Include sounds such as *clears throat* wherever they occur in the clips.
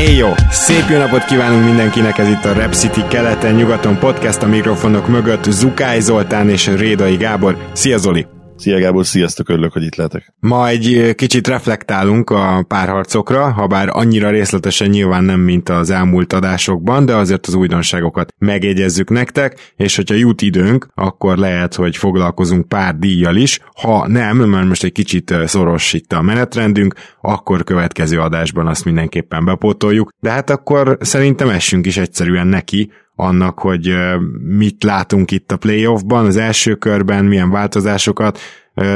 Éjjó! Szép jó napot kívánunk mindenkinek, ez itt a Rep City keleten-nyugaton podcast a mikrofonok mögött Zukály Zoltán és Rédai Gábor. Szia Zoli! Szia Gábor, sziasztok, örülök, hogy itt lehetek. Ma egy kicsit reflektálunk a párharcokra, ha bár annyira részletesen nyilván nem, mint az elmúlt adásokban, de azért az újdonságokat megjegyezzük nektek, és hogyha jut időnk, akkor lehet, hogy foglalkozunk pár díjjal is. Ha nem, mert most egy kicsit szoros itt a menetrendünk, akkor következő adásban azt mindenképpen bepótoljuk. De hát akkor szerintem essünk is egyszerűen neki, annak, hogy mit látunk itt a playoffban, az első körben, milyen változásokat,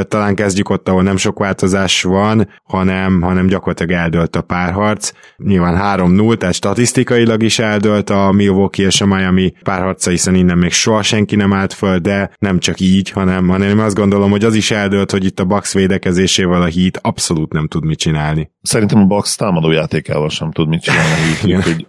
talán kezdjük ott, ahol nem sok változás van, hanem, hanem gyakorlatilag eldölt a párharc. Nyilván 3-0, tehát statisztikailag is eldölt a Milwaukee és a Miami párharca, hiszen innen még soha senki nem állt föl, de nem csak így, hanem, hanem azt gondolom, hogy az is eldölt, hogy itt a Bucks védekezésével a Heat abszolút nem tud mit csinálni. Szerintem a Bucks játékával sem tud mit csinálni, hogy,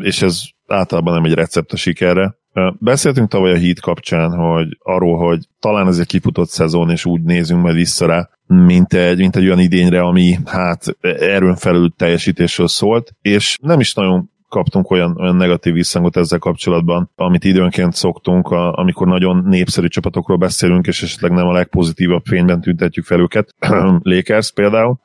és ez általában nem egy recept a sikerre. Beszéltünk tavaly a Heat kapcsán, hogy arról, hogy talán ez egy kifutott szezon, és úgy nézünk majd vissza rá, mint egy, mint egy olyan idényre, ami hát erőn felül teljesítésről szólt, és nem is nagyon kaptunk olyan, olyan negatív visszhangot ezzel kapcsolatban, amit időnként szoktunk, a, amikor nagyon népszerű csapatokról beszélünk, és esetleg nem a legpozitívabb fényben tüntetjük fel őket. *clears throat* Lakers például.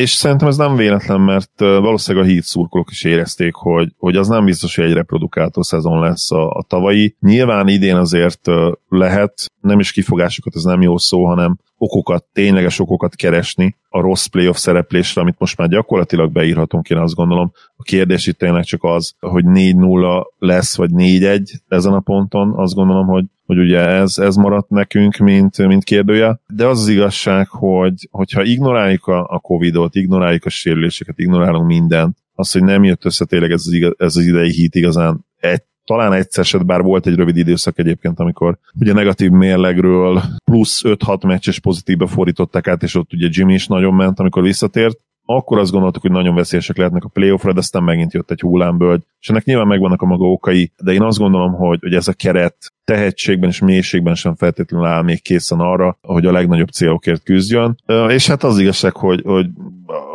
És szerintem ez nem véletlen, mert valószínűleg a híd szurkolók is érezték, hogy, hogy az nem biztos, hogy egy reprodukáltó szezon lesz a, a tavalyi. Nyilván idén azért lehet, nem is kifogásokat, ez nem jó szó, hanem okokat, tényleges okokat keresni a rossz playoff szereplésre, amit most már gyakorlatilag beírhatunk, én azt gondolom. A kérdés itt tényleg csak az, hogy 4-0 lesz, vagy 4-1 ezen a ponton, azt gondolom, hogy hogy ugye ez, ez maradt nekünk, mint, mint kérdője. De az az igazság, hogy hogyha ignoráljuk a, a Covid-ot, ignoráljuk a sérüléseket, ignorálunk mindent, az, hogy nem jött össze tényleg ez az, igaz, ez az idei hit igazán egy, talán egyszer se, bár volt egy rövid időszak egyébként, amikor ugye negatív mérlegről plusz 5-6 meccses pozitívbe fordították át, és ott ugye Jimmy is nagyon ment, amikor visszatért, akkor azt gondoltuk, hogy nagyon veszélyesek lehetnek a playoffra, de aztán megint jött egy hullámbölgy, és ennek nyilván megvannak a maga okai, de én azt gondolom, hogy, hogy ez a keret tehetségben és mélységben sem feltétlenül áll még készen arra, hogy a legnagyobb célokért küzdjön. És hát az igazság, hogy, hogy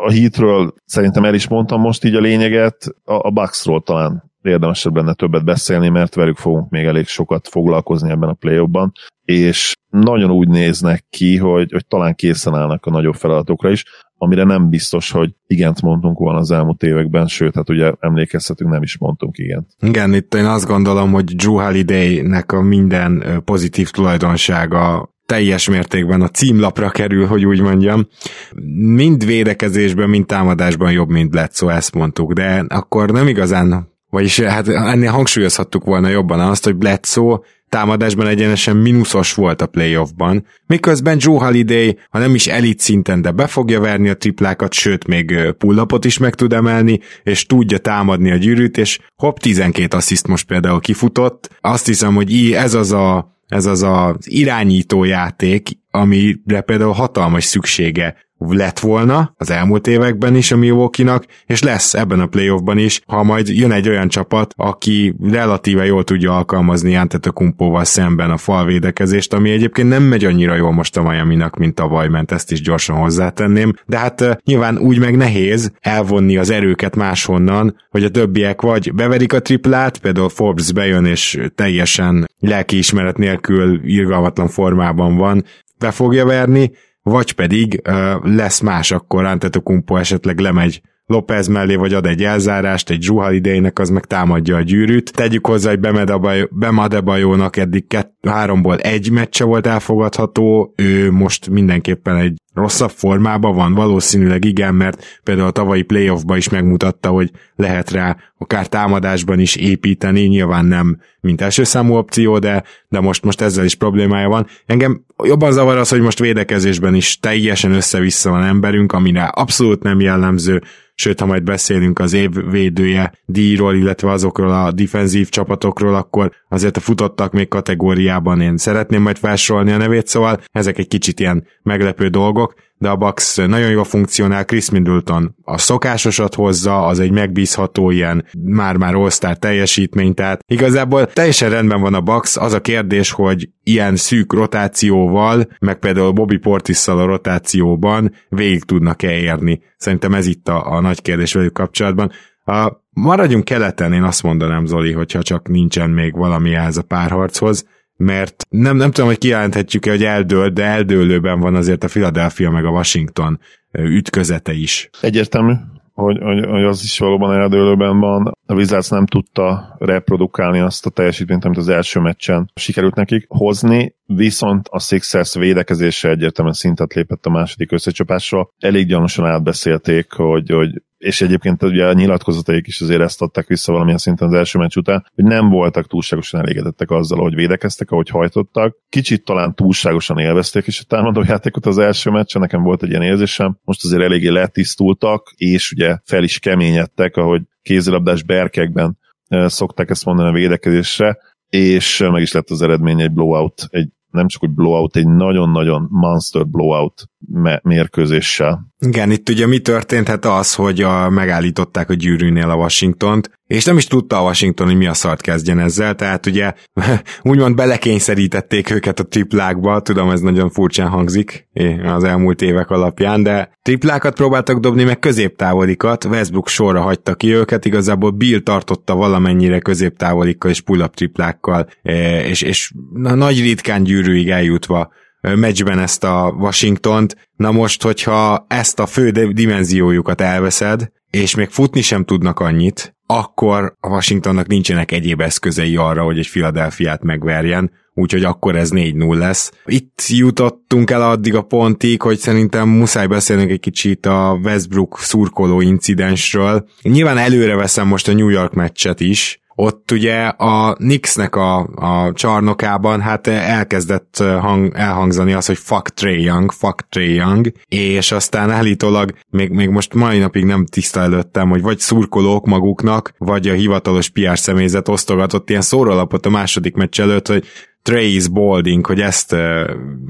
a hitről szerintem el is mondtam most így a lényeget, a, a Bucksról talán érdemesebb lenne többet beszélni, mert velük fogunk még elég sokat foglalkozni ebben a play és nagyon úgy néznek ki, hogy, hogy talán készen állnak a nagyobb feladatokra is amire nem biztos, hogy igent mondtunk volna az elmúlt években, sőt, hát ugye emlékezhetünk, nem is mondtunk igent. Igen, itt én azt gondolom, hogy Drew Holiday-nek a minden pozitív tulajdonsága teljes mértékben a címlapra kerül, hogy úgy mondjam. Mind védekezésben, mind támadásban jobb, mint Bledsoe, ezt mondtuk, de akkor nem igazán vagyis hát ennél hangsúlyozhattuk volna jobban azt, hogy Bledsoe támadásban egyenesen mínuszos volt a playoffban, miközben Joe Holiday, ha nem is elit szinten, de be fogja verni a triplákat, sőt még pullapot is meg tud emelni, és tudja támadni a gyűrűt, és hopp, 12 assziszt most például kifutott. Azt hiszem, hogy ez az a ez az az irányító játék, amire például hatalmas szüksége lett volna az elmúlt években is a Milwaukee-nak, és lesz ebben a playoffban is, ha majd jön egy olyan csapat, aki relatíve jól tudja alkalmazni Antetokumpóval szemben a falvédekezést, ami egyébként nem megy annyira jól most a Miami-nak, mint tavaly, mert ezt is gyorsan hozzátenném, de hát nyilván úgy meg nehéz elvonni az erőket máshonnan, hogy a többiek vagy beverik a triplát, például Forbes bejön és teljesen lelkiismeret nélkül irgalmatlan formában van, be fogja verni, vagy pedig lesz más, akkor Antetokumpo esetleg lemegy López mellé, vagy ad egy elzárást, egy Zsuhal idejének, az meg támadja a gyűrűt. Tegyük hozzá, hogy Bemadebajónak eddig kett, háromból egy meccse volt elfogadható, ő most mindenképpen egy rosszabb formában van? Valószínűleg igen, mert például a tavalyi playoffban is megmutatta, hogy lehet rá akár támadásban is építeni, nyilván nem mint első számú opció, de, de most, most ezzel is problémája van. Engem jobban zavar az, hogy most védekezésben is teljesen össze-vissza van emberünk, amire abszolút nem jellemző, sőt, ha majd beszélünk az év védője díjról, illetve azokról a defenzív csapatokról, akkor azért a futottak még kategóriában én szeretném majd felsorolni a nevét, szóval ezek egy kicsit ilyen meglepő dolgok, de a Bucks nagyon jól funkcionál, Chris Middleton a szokásosat hozza, az egy megbízható ilyen már-már all teljesítmény, tehát igazából teljesen rendben van a Bucks, az a kérdés, hogy ilyen szűk rotációval, meg például Bobby Portisszal a rotációban végig tudnak-e érni. Szerintem ez itt a, a nagy kérdés velük kapcsolatban. A, maradjunk keleten, én azt mondanám, Zoli, hogyha csak nincsen még valami ehhez a párharchoz mert nem, nem tudom, hogy kijelenthetjük-e, hogy eldől, de eldőlőben van azért a Philadelphia meg a Washington ütközete is. Egyértelmű, hogy, hogy, hogy az is valóban eldőlőben van. A Wizards nem tudta reprodukálni azt a teljesítményt, amit az első meccsen sikerült nekik hozni, viszont a Sixers védekezése egyértelműen szintet lépett a második összecsapásra. Elég gyanúsan átbeszélték, hogy, hogy és egyébként ugye a nyilatkozataik is azért ezt adták vissza valamilyen szinten az első meccs után, hogy nem voltak túlságosan elégedettek azzal, hogy védekeztek, ahogy hajtottak. Kicsit talán túlságosan élvezték is a támadó játékot az első meccsen, nekem volt egy ilyen érzésem. Most azért eléggé letisztultak, és ugye fel is keményedtek, ahogy kézilabdás berkekben szokták ezt mondani a védekezésre, és meg is lett az eredmény egy blowout, egy nem csak hogy blowout, egy nagyon-nagyon monster blowout mérkőzéssel. Igen, itt ugye mi történt? Hát az, hogy a, megállították a gyűrűnél a Washingtont, és nem is tudta a Washington, hogy mi a szart kezdjen ezzel, tehát ugye *laughs* úgymond belekényszerítették őket a triplákba, tudom, ez nagyon furcsán hangzik az elmúlt évek alapján, de triplákat próbáltak dobni, meg középtávolikat, Westbrook sorra hagyta ki őket, igazából Bill tartotta valamennyire középtávolikkal és pull-up triplákkal, és, és nagy ritkán gyűrűig eljutva meccsben ezt a Washingtont. Na most, hogyha ezt a fő dimenziójukat elveszed, és még futni sem tudnak annyit, akkor a Washingtonnak nincsenek egyéb eszközei arra, hogy egy Philadelphiát megverjen, úgyhogy akkor ez 4-0 lesz. Itt jutottunk el addig a pontig, hogy szerintem muszáj beszélnünk egy kicsit a Westbrook szurkoló incidensről. Nyilván előre veszem most a New York meccset is, ott ugye a Knicksnek a, a csarnokában hát elkezdett hang, elhangzani az, hogy fuck Trey Young, fuck Trey Young, és aztán állítólag még, még most mai napig nem tiszta előttem, hogy vagy szurkolók maguknak, vagy a hivatalos PR személyzet osztogatott ilyen szórólapot a második meccs előtt, hogy Trey is balding, hogy ezt,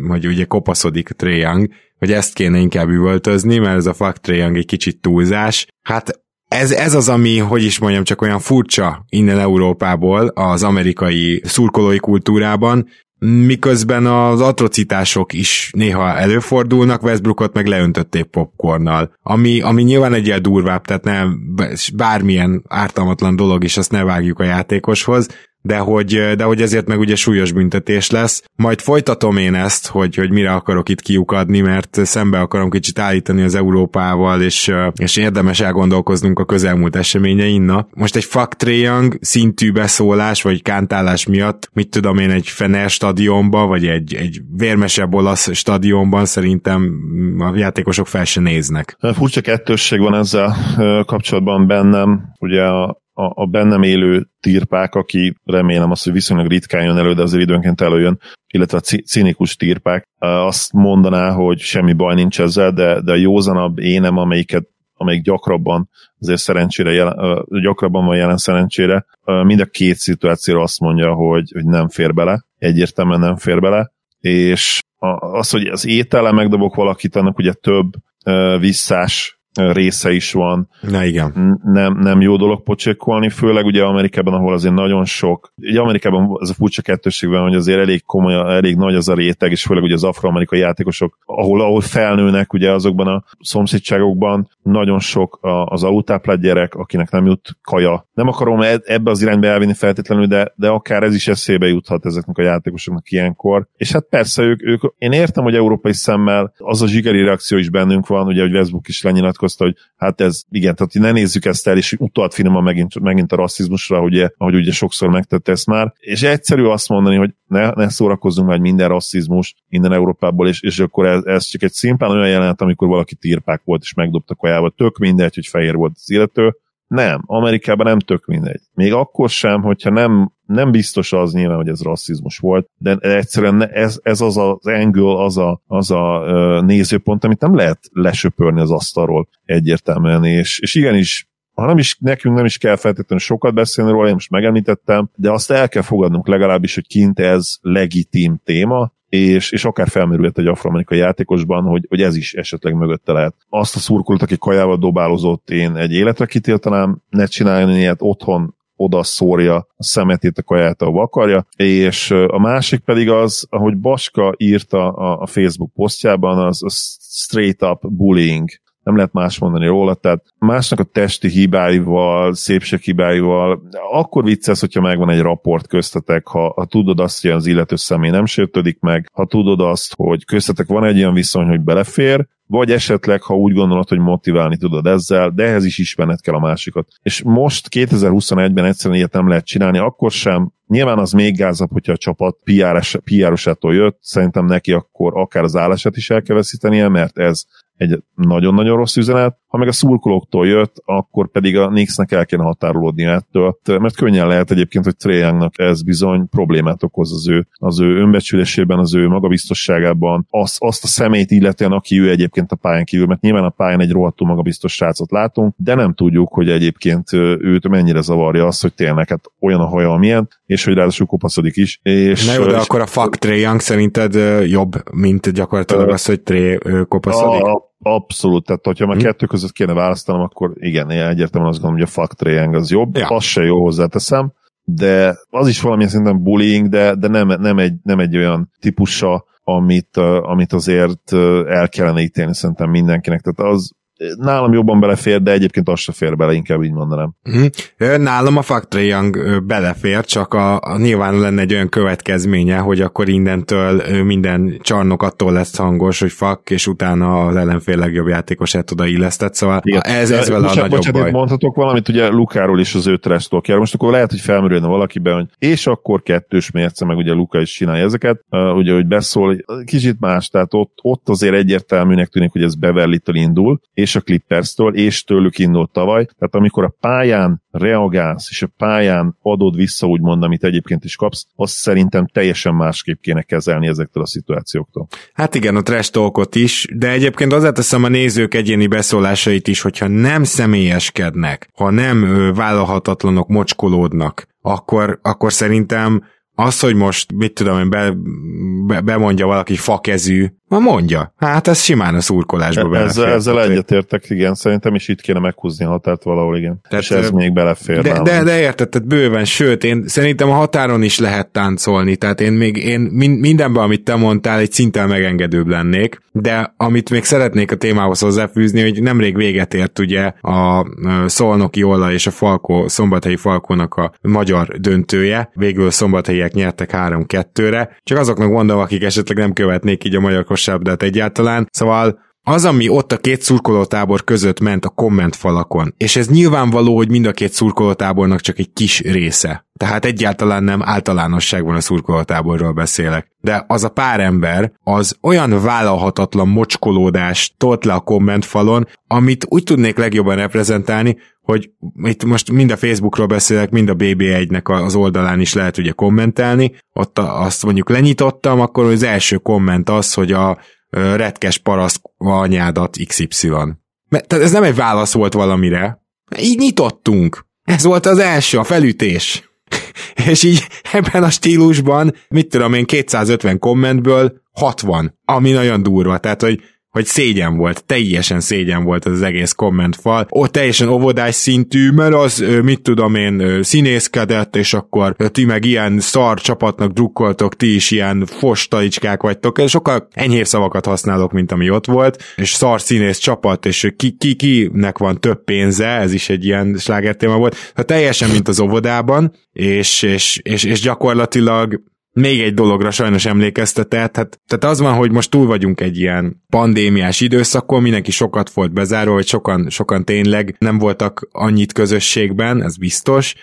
hogy ugye kopaszodik Trey Young, hogy ezt kéne inkább üvöltözni, mert ez a fuck Trey Young egy kicsit túlzás. Hát ez, ez az, ami, hogy is mondjam, csak olyan furcsa innen Európából, az amerikai szurkolói kultúrában, miközben az atrocitások is néha előfordulnak, Westbrookot meg leöntötték popcornnal, ami, ami nyilván egy ilyen durvább, tehát nem bármilyen ártalmatlan dolog is, azt ne vágjuk a játékoshoz, de hogy, de hogy ezért meg ugye súlyos büntetés lesz. Majd folytatom én ezt, hogy, hogy mire akarok itt kiukadni, mert szembe akarom kicsit állítani az Európával, és, és érdemes elgondolkoznunk a közelmúlt eseményein. Na, most egy fuck Young szintű beszólás, vagy kántálás miatt, mit tudom én, egy Fener stadionban, vagy egy, egy vérmesebb olasz stadionban szerintem a játékosok fel se néznek. Furcsa kettősség van ezzel kapcsolatban bennem. Ugye a a, a bennem élő tirpák, aki remélem azt, hogy viszonylag ritkán jön elő, de azért időnként előjön, illetve a cinikus tirpák, azt mondaná, hogy semmi baj nincs ezzel, de, de a józanabb énem, amelyiket amelyik gyakrabban, azért szerencsére jelen, gyakrabban van jelen szerencsére, mind a két szituációra azt mondja, hogy, hogy nem fér bele, egyértelműen nem fér bele, és az, hogy az étele megdobok valakit, annak ugye több visszás része is van. Na igen. Nem, nem jó dolog pocsékolni, főleg ugye Amerikában, ahol azért nagyon sok, ugye Amerikában ez a furcsa kettőség van, hogy azért elég komoly, elég nagy az a réteg, és főleg ugye az afroamerikai játékosok, ahol, ahol felnőnek ugye azokban a szomszédságokban, nagyon sok az alultáplált gyerek, akinek nem jut kaja. Nem akarom e, ebbe az irányba elvinni feltétlenül, de, de akár ez is eszébe juthat ezeknek a játékosoknak ilyenkor. És hát persze ők, ők én értem, hogy európai szemmel az a zsigeri reakció is bennünk van, ugye, hogy Westbrook is lenyilatkozott, nyilatkozta, hogy hát ez igen, tehát ne nézzük ezt el, és utalt finoman megint, megint a rasszizmusra, ugye, ahogy ugye sokszor megtette ezt már, és egyszerű azt mondani, hogy ne, ne szórakozzunk már minden rasszizmus minden Európából, és, és akkor ez, ez csak egy szimplán olyan jelenet, amikor valaki tirpák volt, és megdobta kajába, tök mindegy, hogy fehér volt az illető, nem, Amerikában nem tök mindegy. Még akkor sem, hogyha nem, nem biztos az nyilván, hogy ez rasszizmus volt, de egyszerűen ez, ez az az angle, az a, az a nézőpont, amit nem lehet lesöpörni az asztalról egyértelműen, és, és igenis ha nem is, nekünk nem is kell feltétlenül sokat beszélni róla, én most megemlítettem, de azt el kell fogadnunk legalábbis, hogy kint ez legitim téma, és, és akár felmerülhet egy afroamerikai játékosban, hogy, hogy ez is esetleg mögötte lehet. Azt a szurkolót, aki kajával dobálozott, én egy életre kitiltanám, ne csináljon ilyet otthon, oda szórja a szemetét, a kaját, ahova akarja, és a másik pedig az, ahogy Baska írta a, a Facebook posztjában, az a straight up bullying nem lehet más mondani róla, tehát másnak a testi hibáival, szépség hibáival, akkor vicces, hogyha megvan egy raport köztetek, ha, ha tudod azt, hogy az illető személy nem sértődik meg, ha tudod azt, hogy köztetek van egy olyan viszony, hogy belefér, vagy esetleg, ha úgy gondolod, hogy motiválni tudod ezzel, de ehhez is ismerned kell a másikat. És most 2021-ben egyszerűen ilyet nem lehet csinálni, akkor sem, Nyilván az még gázabb, hogyha a csapat PR-osától jött, szerintem neki akkor akár az állását is el kell veszítenie, mert ez egy nagyon-nagyon rossz üzenet. Ha meg a szurkolóktól jött, akkor pedig a Knicksnek el kéne határolódni ettől, mert könnyen lehet egyébként, hogy Trae ez bizony problémát okoz az ő, az ő önbecsülésében, az ő magabiztosságában, azt, azt a szemét illetően, aki ő egyébként a pályán kívül, mert nyilván a pályán egy rohadtul magabiztos srácot látunk, de nem tudjuk, hogy egyébként őt mennyire zavarja az, hogy tényleg hát olyan a haja, amilyen, és hogy ráadásul kopaszodik is. És, Na jó, de és akkor a fuck Trae Young szerinted jobb, mint gyakorlatilag az, hogy Trae kopaszodik? A, abszolút, tehát hogyha már hmm. kettő között kéne választanom, akkor igen, én egyértelműen azt gondolom, hogy a fuck Trae Young az jobb, ja. az se jó hozzáteszem, de az is valamilyen szinten bullying, de, de nem, nem, egy, nem egy olyan típusa, amit, amit azért el kellene ítélni szerintem mindenkinek. Tehát az, nálam jobban belefér, de egyébként az se fér bele, inkább így mondanám. Mm. Nálam a Factory Young belefér, csak a, a nyilván lenne egy olyan következménye, hogy akkor innentől minden csarnok attól lesz hangos, hogy fak, és utána az ellenfél legjobb játékosát oda illesztett, szóval Igen. ez, ez vele bocsánat, a nagyobb bocsánat, baj. mondhatok valamit, ugye Lukáról is az ő trash Most akkor lehet, hogy felmerülne valakiben, hogy és akkor kettős mérce, meg ugye Luka is csinálja ezeket, uh, ugye, hogy beszól, kicsit más, tehát ott, ott azért egyértelműnek tűnik, hogy ez beverly indul, és a Clippers-től, és tőlük indult tavaly. Tehát amikor a pályán reagálsz, és a pályán adod vissza, úgymond, amit egyébként is kapsz, azt szerintem teljesen másképp kéne kezelni ezektől a szituációktól. Hát igen, a trash talkot is, de egyébként azért teszem a nézők egyéni beszólásait is, hogyha nem személyeskednek, ha nem vállalhatatlanok, mocskolódnak, akkor, akkor szerintem az, hogy most, mit tudom én, be, be, bemondja valaki fakezű, Ma mondja. Hát ez simán a szurkolásba belefér. Ezzel, ezzel egyetértek, igen. Szerintem is itt kéne meghúzni a határt valahol, igen. Tehát, és ez még belefér. De, de, de érted, tehát bőven, sőt, én szerintem a határon is lehet táncolni, tehát én még én mindenben, amit te mondtál, egy szinten megengedőbb lennék, de amit még szeretnék a témához hozzáfűzni, hogy nemrég véget ért ugye a Szolnoki Ola és a Falkó, Szombathelyi Falkónak a magyar döntője. Végül szombathelyiek nyertek 3-2-re. Csak azoknak mondom, akik esetleg nem követnék így a magyar kosárlabdát egyáltalán. Szóval az, ami ott a két szurkolótábor között ment a kommentfalakon, és ez nyilvánvaló, hogy mind a két szurkolótábornak csak egy kis része. Tehát egyáltalán nem általánosságban a szurkolótáborról beszélek. De az a pár ember, az olyan vállalhatatlan mocskolódást tolt le a kommentfalon, amit úgy tudnék legjobban reprezentálni, hogy itt most mind a Facebookról beszélek, mind a BB1-nek az oldalán is lehet ugye kommentelni, ott azt mondjuk lenyitottam, akkor az első komment az, hogy a retkes paraszt anyádat XY. Mert, tehát ez nem egy válasz volt valamire. Így nyitottunk. Ez volt az első, a felütés. *laughs* És így ebben a stílusban, mit tudom én, 250 kommentből 60, ami nagyon durva. Tehát, hogy hogy szégyen volt, teljesen szégyen volt az egész kommentfal. Ott teljesen óvodás szintű, mert az, mit tudom én, színészkedett, és akkor ti meg ilyen szar csapatnak drukkoltok, ti is ilyen fostalicskák vagytok. Sokkal enyhébb szavakat használok, mint ami ott volt, és szar színész csapat, és ki, ki, kinek van több pénze, ez is egy ilyen slágertéma volt. Hát teljesen, mint az óvodában, és, és, és, és gyakorlatilag még egy dologra sajnos emlékeztetett, hát, tehát az van, hogy most túl vagyunk egy ilyen pandémiás időszakon, mindenki sokat volt bezárva, hogy sokan, sokan tényleg nem voltak annyit közösségben, ez biztos,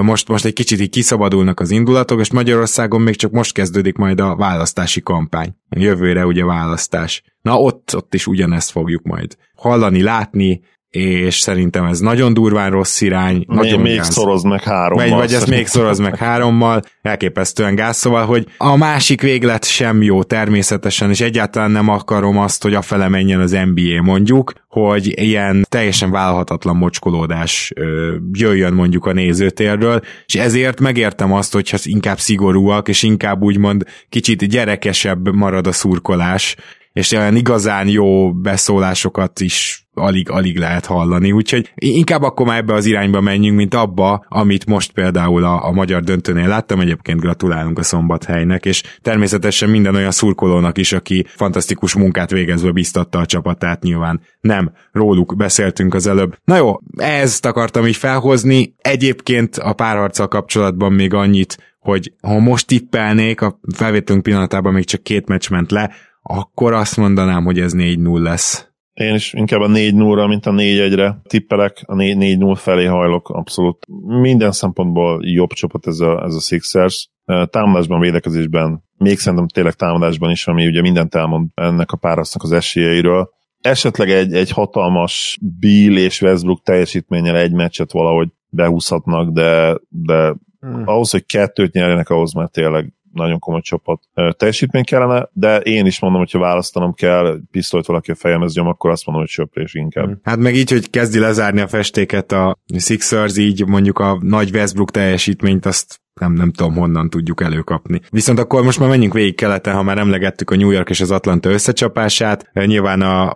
most, most egy kicsit így kiszabadulnak az indulatok, és Magyarországon még csak most kezdődik majd a választási kampány. Jövőre ugye választás. Na ott, ott is ugyanezt fogjuk majd hallani, látni, és szerintem ez nagyon durván rossz irány. Még, nagyon még gáz. szoroz meg hárommal. Vagy, vagy ezt még szoroz meg hárommal, elképesztően gáz, szóval, hogy a másik véglet sem jó természetesen, és egyáltalán nem akarom azt, hogy afele menjen az NBA mondjuk, hogy ilyen teljesen vállalhatatlan mocskolódás ö, jöjjön mondjuk a nézőtérről, és ezért megértem azt, hogyha inkább szigorúak, és inkább úgymond kicsit gyerekesebb marad a szurkolás, és olyan igazán jó beszólásokat is alig-alig lehet hallani, úgyhogy inkább akkor már ebbe az irányba menjünk, mint abba, amit most például a, a magyar döntőnél láttam, egyébként gratulálunk a szombathelynek, és természetesen minden olyan szurkolónak is, aki fantasztikus munkát végezve biztatta a csapatát, nyilván nem róluk beszéltünk az előbb. Na jó, ezt akartam így felhozni, egyébként a párharccal kapcsolatban még annyit, hogy ha most tippelnék, a felvételünk pillanatában még csak két meccs ment le, akkor azt mondanám, hogy ez 4-0 lesz. Én is inkább a 4-0-ra, mint a 4-1-re tippelek, a 4-0 felé hajlok abszolút. Minden szempontból jobb csapat ez a, ez a Sixers. Támadásban, védekezésben, még szerintem tényleg támadásban is, ami ugye mindent elmond ennek a párasznak az esélyeiről. Esetleg egy, egy hatalmas Bill és Westbrook teljesítménnyel egy meccset valahogy behúzhatnak, de, de hmm. ahhoz, hogy kettőt nyerjenek, ahhoz már tényleg nagyon komoly csapat teljesítmény kellene, de én is mondom, hogyha választanom kell, pisztolyt valaki a fejemhez nyom, akkor azt mondom, hogy söprés inkább. Hát meg így, hogy kezdi lezárni a festéket a Sixers, így mondjuk a nagy Westbrook teljesítményt, azt nem, nem tudom honnan tudjuk előkapni. Viszont akkor most már menjünk végig keleten, ha már emlegettük a New York és az Atlanta összecsapását. Nyilván a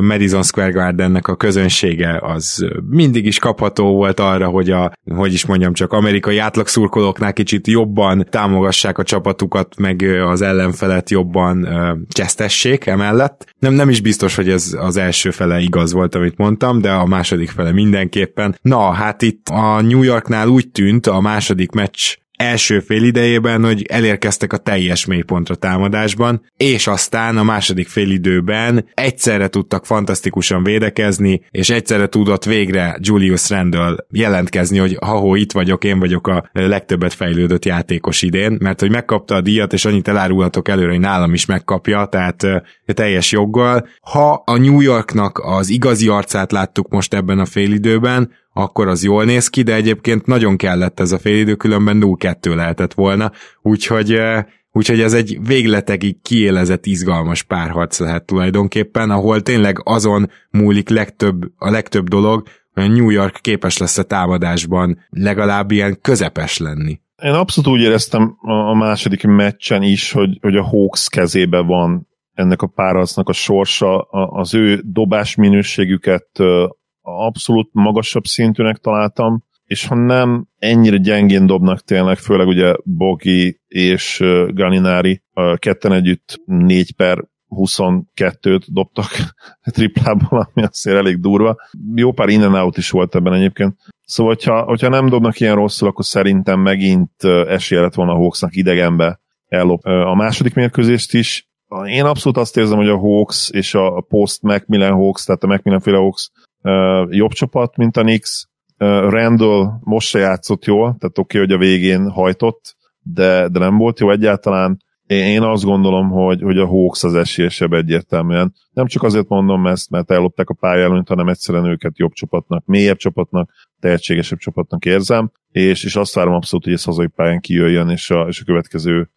Madison Square Gardennek a közönsége az mindig is kapható volt arra, hogy a, hogy is mondjam, csak amerikai átlagszurkolóknál kicsit jobban támogassák a csapatukat, meg az ellenfelet jobban csesztessék emellett. Nem, nem is biztos, hogy ez az első fele igaz volt, amit mondtam, de a második fele mindenképpen. Na, hát itt a New Yorknál úgy tűnt a második meccs első fél idejében, hogy elérkeztek a teljes mélypontra támadásban, és aztán a második fél időben egyszerre tudtak fantasztikusan védekezni, és egyszerre tudott végre Julius Randall jelentkezni, hogy ha itt vagyok, én vagyok a legtöbbet fejlődött játékos idén, mert hogy megkapta a díjat, és annyit elárulhatok előre, hogy nálam is megkapja, tehát teljes joggal. Ha a New Yorknak az igazi arcát láttuk most ebben a félidőben, akkor az jól néz ki, de egyébként nagyon kellett ez a félidő, különben 0-2 lehetett volna, úgyhogy Úgyhogy ez egy végletekig kiélezett, izgalmas párharc lehet tulajdonképpen, ahol tényleg azon múlik legtöbb, a legtöbb dolog, hogy New York képes lesz a támadásban legalább ilyen közepes lenni. Én abszolút úgy éreztem a második meccsen is, hogy, hogy a Hawks kezébe van ennek a párharcnak a sorsa, az ő dobás minőségüket abszolút magasabb szintűnek találtam, és ha nem ennyire gyengén dobnak tényleg, főleg ugye Bogi és Galinari ketten együtt 4 per 22-t dobtak *laughs* triplából, ami azért elég durva. Jó pár in out is volt ebben egyébként. Szóval, hogyha, hogyha nem dobnak ilyen rosszul, akkor szerintem megint esélye lett volna a Hawksnak idegenbe ellop a második mérkőzést is. Én abszolút azt érzem, hogy a Hawks és a post Macmillan Hawks, tehát a Macmillan féle Hawks jobb csapat, mint a Knicks. Randall most se játszott jól, tehát oké, okay, hogy a végén hajtott, de, de nem volt jó egyáltalán. Én azt gondolom, hogy, hogy a Hawks az esélyesebb egyértelműen. Nem csak azért mondom ezt, mert ellopták a pályállónyt, hanem egyszerűen őket jobb csapatnak, mélyebb csapatnak, tehetségesebb csapatnak érzem, és, és azt várom abszolút, hogy ez hazai pályán kijöjjön, és a, és a következő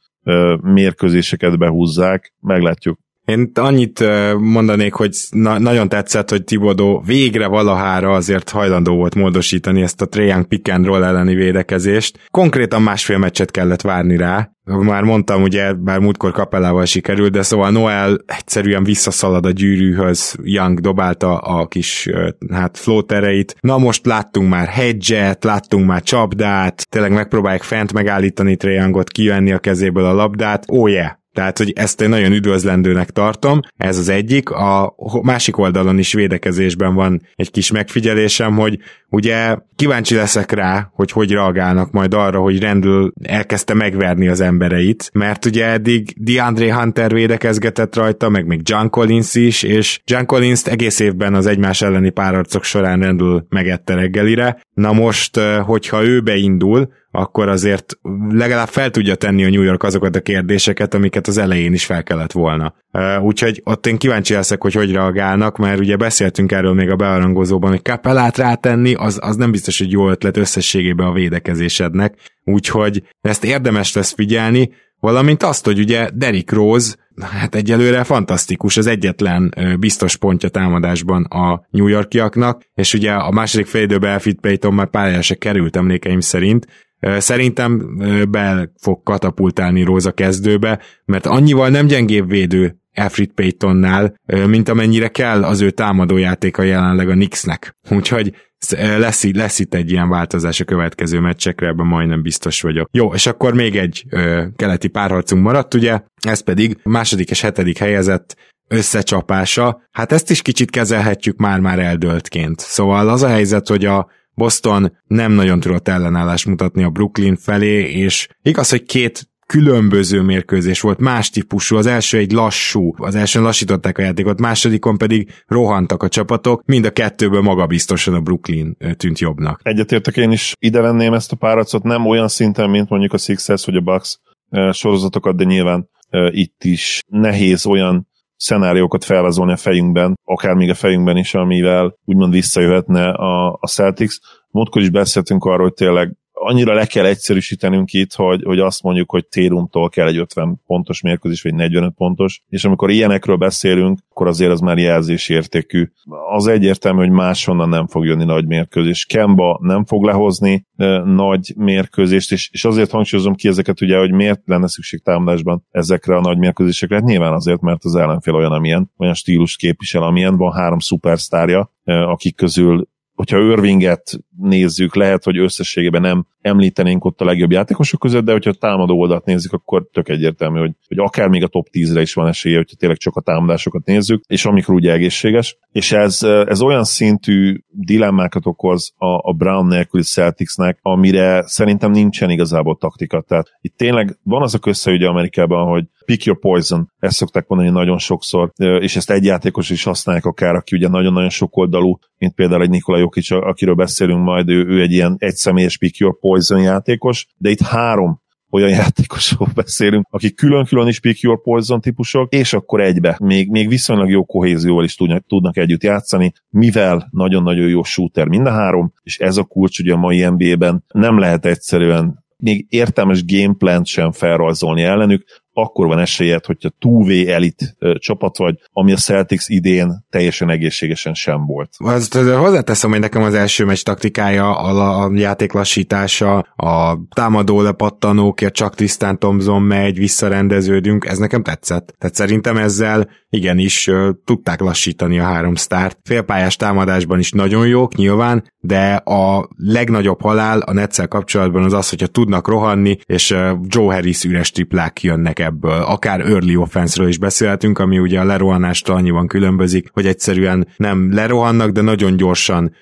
mérkőzéseket behúzzák. Meglátjuk. Én annyit mondanék, hogy na- nagyon tetszett, hogy Tibodó végre valahára azért hajlandó volt módosítani ezt a Trajan pick and roll elleni védekezést. Konkrétan másfél meccset kellett várni rá. Már mondtam, ugye, bár múltkor kapellával sikerült, de szóval Noel egyszerűen visszaszalad a gyűrűhöz, Young dobálta a kis hát flótereit. Na most láttunk már hedge láttunk már csapdát, tényleg megpróbálják fent megállítani Trajangot, kivenni a kezéből a labdát. Ó, oh yeah, Tehát, hogy ezt én nagyon üdvözlendőnek tartom, ez az egyik. A másik oldalon is védekezésben van egy kis megfigyelésem, hogy ugye kíváncsi leszek rá, hogy hogy reagálnak majd arra, hogy rendül elkezdte megverni az embereit, mert ugye eddig DeAndre Hunter védekezgetett rajta, meg még John Collins is, és John Collins-t egész évben az egymás elleni párarcok során rendül megette reggelire. Na most, hogyha ő beindul, akkor azért legalább fel tudja tenni a New York azokat a kérdéseket, amiket az elején is fel kellett volna. Úgyhogy ott én kíváncsi leszek, hogy hogy reagálnak, mert ugye beszéltünk erről még a bearangozóban, hogy kapelát rátenni, az, az nem biztos, hogy jó ötlet összességében a védekezésednek, úgyhogy ezt érdemes lesz figyelni, valamint azt, hogy ugye Derrick Rose, hát egyelőre fantasztikus, az egyetlen biztos pontja támadásban a New Yorkiaknak, és ugye a második fél időben Elfit Payton már pályára se került emlékeim szerint, Szerintem be fog katapultálni Róza kezdőbe, mert annyival nem gyengébb védő Alfred Paytonnál, mint amennyire kell az ő támadójátéka jelenleg a Knicksnek. Úgyhogy lesz, lesz itt egy ilyen változás a következő meccsekre, ebben majdnem biztos vagyok. Jó, és akkor még egy ö, keleti párharcunk maradt, ugye, ez pedig második és hetedik helyezett összecsapása. Hát ezt is kicsit kezelhetjük már-már eldöltként. Szóval az a helyzet, hogy a Boston nem nagyon tudott ellenállást mutatni a Brooklyn felé, és igaz, hogy két különböző mérkőzés volt, más típusú, az első egy lassú, az elsőn lassították a játékot, másodikon pedig rohantak a csapatok, mind a kettőből magabiztosan a Brooklyn tűnt jobbnak. Egyetértek én is ide venném ezt a páracot, nem olyan szinten, mint mondjuk a Sixers vagy a Bucks sorozatokat, de nyilván itt is nehéz olyan szenáriókat felvázolni a fejünkben, akár még a fejünkben is, amivel úgymond visszajöhetne a, a Celtics. Múltkor is beszéltünk arról, hogy tényleg annyira le kell egyszerűsítenünk itt, hogy, hogy azt mondjuk, hogy Térumtól kell egy 50 pontos mérkőzés, vagy 45 pontos, és amikor ilyenekről beszélünk, akkor azért az már jelzés értékű. Az egyértelmű, hogy máshonnan nem fog jönni nagy mérkőzés. Kemba nem fog lehozni e, nagy mérkőzést, és, és azért hangsúlyozom ki ezeket, ugye, hogy miért lenne szükség támadásban ezekre a nagy mérkőzésekre. Hát nyilván azért, mert az ellenfél olyan, amilyen, olyan stílus képvisel, amilyen van három szupersztárja, akik közül hogyha Irvinget nézzük, lehet, hogy összességében nem említenénk ott a legjobb játékosok között, de hogyha a támadó oldalt nézzük, akkor tök egyértelmű, hogy, hogy akár még a top 10-re is van esélye, hogyha tényleg csak a támadásokat nézzük, és amikor ugye egészséges. És ez, ez olyan szintű dilemmákat okoz a, a Brown nélküli Celticsnek, amire szerintem nincsen igazából taktika. Tehát itt tényleg van az a közsze Amerikában, hogy pick your poison, ezt szokták mondani nagyon sokszor, és ezt egy játékos is használják akár, aki ugye nagyon-nagyon sok oldalú, mint például egy Nikola Jokic, akiről beszélünk majd, ő, ő egy ilyen egyszemélyes pick your poison játékos, de itt három olyan *laughs* játékosról beszélünk, akik külön-külön is pick your poison típusok, és akkor egybe. Még, még viszonylag jó kohézióval is tudnak, tudnak együtt játszani, mivel nagyon-nagyon jó shooter mind a három, és ez a kulcs ugye a mai NBA-ben nem lehet egyszerűen még értelmes gameplant sem felrajzolni ellenük, akkor van esélyed, hogyha 2V elit csapat vagy, ami a Celtics idén teljesen egészségesen sem volt. Azt hozzáteszem, hogy nekem az első meccs taktikája, a, a játék lassítása, a támadó lepattanókért csak tisztán Thompson megy, visszarendeződünk, ez nekem tetszett. Tehát szerintem ezzel igenis tudták lassítani a három sztárt. Félpályás támadásban is nagyon jók nyilván, de a legnagyobb halál a Netszel kapcsolatban az az, hogyha tudnak rohanni, és Joe Harris üres triplák jönnek ebből. Akár early offense is beszélhetünk, ami ugye a lerohanástól annyiban különbözik, hogy egyszerűen nem lerohannak, de nagyon gyorsan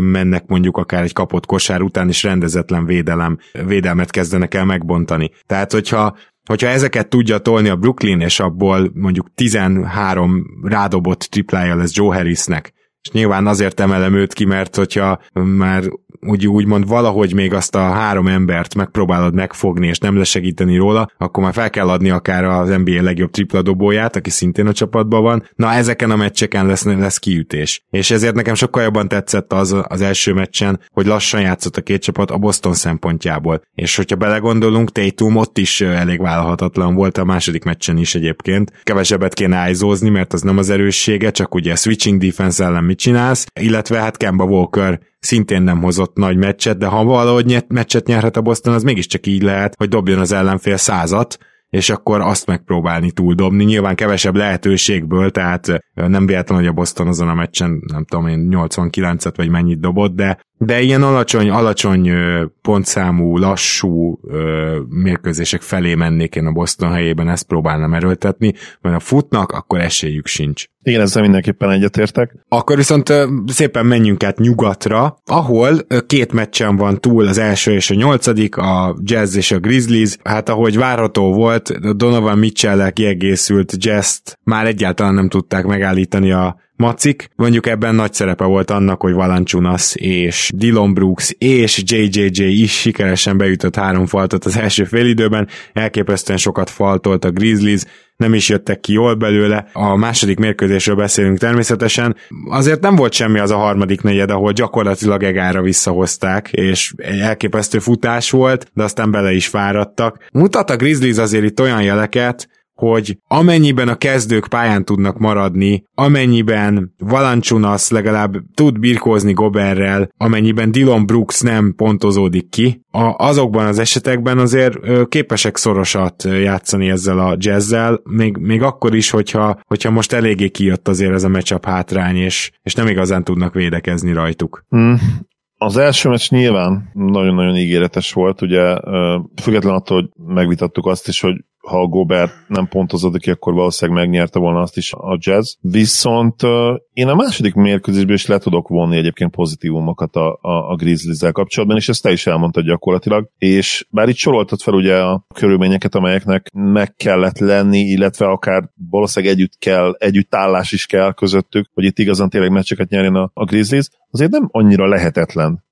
mennek mondjuk akár egy kapott kosár után, és rendezetlen védelem, védelmet kezdenek el megbontani. Tehát, hogyha hogyha ezeket tudja tolni a Brooklyn, és abból mondjuk 13 rádobott triplája lesz Joe Harrisnek, és nyilván azért emelem őt ki, mert hogyha már úgy, úgymond valahogy még azt a három embert megpróbálod megfogni, és nem lesegíteni róla, akkor már fel kell adni akár az NBA legjobb tripla dobóját, aki szintén a csapatban van. Na, ezeken a meccseken lesz, lesz kiütés. És ezért nekem sokkal jobban tetszett az az első meccsen, hogy lassan játszott a két csapat a Boston szempontjából. És hogyha belegondolunk, Tatum ott is elég vállalhatatlan volt a második meccsen is egyébként. Kevesebbet kéne ájzózni, mert az nem az erőssége, csak ugye switching defense ellen mit csinálsz, illetve hát Kemba Walker szintén nem hozott nagy meccset, de ha valahogy nyert, meccset nyerhet a Boston, az mégiscsak így lehet, hogy dobjon az ellenfél százat, és akkor azt megpróbálni túldobni. Nyilván kevesebb lehetőségből, tehát nem véletlen, hogy a Boston azon a meccsen, nem tudom én, 89-et vagy mennyit dobott, de De ilyen alacsony, alacsony pontszámú, lassú mérkőzések felé mennék én a Boston helyében, ezt próbálnám erőltetni, mert a futnak, akkor esélyük sincs. Igen, ezzel mindenképpen egyetértek. Akkor viszont szépen menjünk át nyugatra, ahol két meccsen van túl az első és a nyolcadik, a Jazz és a Grizzlies. Hát ahogy várható volt, Donovan mitchell kiegészült jazz már egyáltalán nem tudták megállítani a macik. Mondjuk ebben nagy szerepe volt annak, hogy Valanciunas és Dylan Brooks és JJJ is sikeresen beütött három faltot az első félidőben, elképesztően sokat faltolt a Grizzlies, nem is jöttek ki jól belőle. A második mérkőzésről beszélünk természetesen. Azért nem volt semmi az a harmadik negyed, ahol gyakorlatilag egára visszahozták, és egy elképesztő futás volt, de aztán bele is fáradtak. Mutat a Grizzlies azért itt olyan jeleket, hogy amennyiben a kezdők pályán tudnak maradni, amennyiben Valanciunas legalább tud birkózni Goberrel, amennyiben Dylan Brooks nem pontozódik ki, a, azokban az esetekben azért ö, képesek szorosat játszani ezzel a jazzzel, még, még akkor is, hogyha, hogyha most eléggé kijött azért ez a matchup hátrány, és, és nem igazán tudnak védekezni rajtuk. Hmm. Az első meccs nyilván nagyon-nagyon ígéretes volt, ugye független attól, hogy megvitattuk azt is, hogy ha a Gobert nem pontozott ki, akkor valószínűleg megnyerte volna azt is a Jazz. Viszont én a második mérkőzésből is le tudok vonni egyébként pozitívumokat a, a, a Grizzlies-zel kapcsolatban, és ezt te is elmondtad gyakorlatilag. És bár itt soroltad fel ugye a körülményeket, amelyeknek meg kellett lenni, illetve akár valószínűleg együtt kell, együttállás is kell közöttük, hogy itt igazán tényleg meccseket nyerjen a, a Grizzlies, azért nem annyira lehetetlen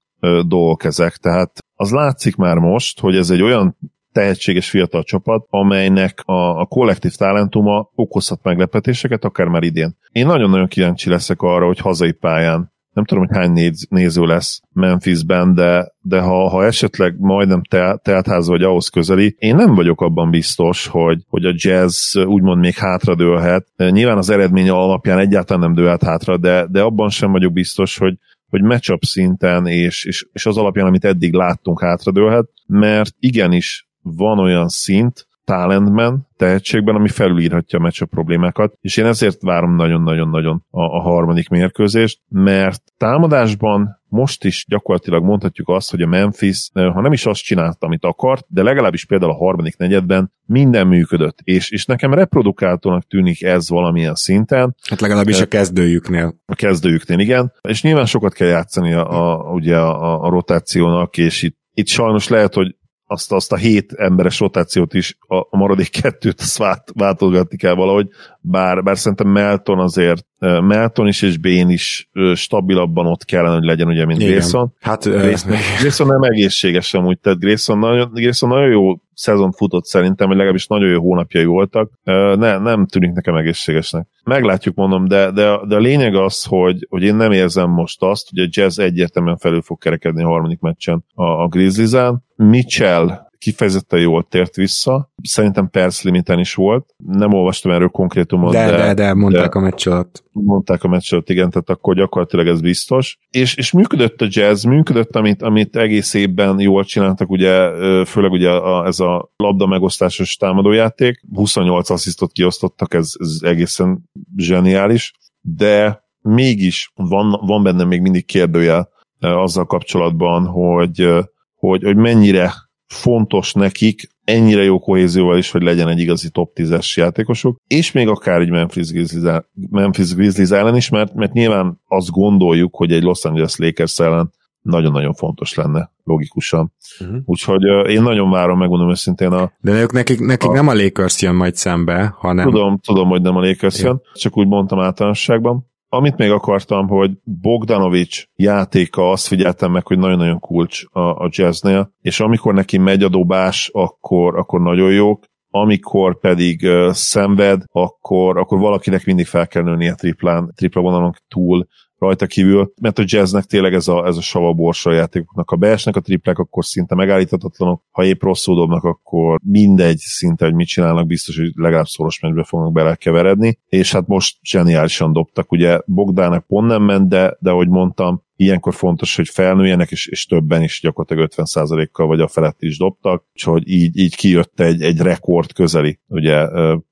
dolgok ezek, tehát az látszik már most, hogy ez egy olyan tehetséges fiatal csapat, amelynek a, a kollektív talentuma okozhat meglepetéseket, akár már idén. Én nagyon-nagyon kíváncsi leszek arra, hogy hazai pályán nem tudom, hogy hány néz, néző lesz Memphisben, de, de ha, ha esetleg majdnem te, teltház vagy ahhoz közeli, én nem vagyok abban biztos, hogy, hogy a jazz úgymond még hátradőlhet. Nyilván az eredmény alapján egyáltalán nem dőlhet hátra, de, de abban sem vagyok biztos, hogy, hogy matchup szinten és, és, és az alapján, amit eddig láttunk, hátradőlhet, mert igenis van olyan szint, talentben, tehetségben, ami felülírhatja a meccs problémákat, és én ezért várom nagyon-nagyon-nagyon a, a harmadik mérkőzést, mert támadásban most is gyakorlatilag mondhatjuk azt, hogy a Memphis, eh, ha nem is azt csinálta, amit akart, de legalábbis például a harmadik negyedben minden működött, és, és nekem reprodukáltónak tűnik ez valamilyen szinten. Hát legalábbis a eh, kezdőjüknél. A kezdőjüknél, igen. És nyilván sokat kell játszani a, a, ugye a, a rotációnak, és itt, itt sajnos lehet, hogy azt, azt a hét emberes rotációt is, a, a maradék kettőt azt vált, váltogatni kell valahogy, bár, bár szerintem Melton azért, Melton is és Bén is stabilabban ott kellene, hogy legyen, ugye, mint Igen. Grayson. Hát, Grayson, Grayson nem egészséges amúgy, tehát Grayson nagyon, Grayson nagyon jó szezon futott szerintem, vagy legalábbis nagyon jó hónapjai voltak. Ne, nem tűnik nekem egészségesnek. Meglátjuk, mondom, de, de, de a lényeg az, hogy, hogy én nem érzem most azt, hogy a Jazz egyértelműen felül fog kerekedni a harmadik meccsen a, a Grizzlies-en. Mitchell kifejezetten jól tért vissza. Szerintem perc limiten is volt. Nem olvastam erről konkrétumot, de... De, de, de mondták de, a meccs alatt. Mondták a meccs alatt, igen, tehát akkor gyakorlatilag ez biztos. És, és működött a jazz, működött, amit, amit egész évben jól csináltak, ugye, főleg ugye a, ez a labda megosztásos támadójáték. 28 asszisztot kiosztottak, ez, ez egészen zseniális, de mégis van, van benne még mindig kérdőjel azzal kapcsolatban, hogy, hogy, hogy mennyire fontos nekik ennyire jó kohézióval is, hogy legyen egy igazi top 10-es játékosuk, és még akár egy Memphis Grizzlies, Memphis Grizzlies ellen is, mert, mert nyilván azt gondoljuk, hogy egy Los Angeles Lakers ellen nagyon-nagyon fontos lenne, logikusan. Uh-huh. Úgyhogy uh, én nagyon várom, megmondom őszintén a... De ők nekik, nekik a, nem a Lakers jön majd szembe, hanem... Tudom, tudom, hogy nem a Lakers jön, csak úgy mondtam általánosságban. Amit még akartam, hogy Bogdanovics játéka, azt figyeltem meg, hogy nagyon-nagyon kulcs a, a jazznél, és amikor neki megy a dobás, akkor, akkor nagyon jók, amikor pedig uh, szenved, akkor, akkor valakinek mindig fel kell nőni a triplán, tripla vonalon túl, rajta kívül, mert a jazznek tényleg ez a, ez a sava borsa játékoknak. Ha beesnek a triplek, akkor szinte megállíthatatlanok, ha épp rosszul dobnak, akkor mindegy szinte, hogy mit csinálnak, biztos, hogy legalább szoros meccsbe fognak belekeveredni, és hát most zseniálisan dobtak, ugye Bogdának pont nem ment, de, de ahogy mondtam, ilyenkor fontos, hogy felnőjenek, és, és többen is gyakorlatilag 50%-kal vagy a felett is dobtak, úgyhogy így, így kijött egy, egy rekord közeli, ugye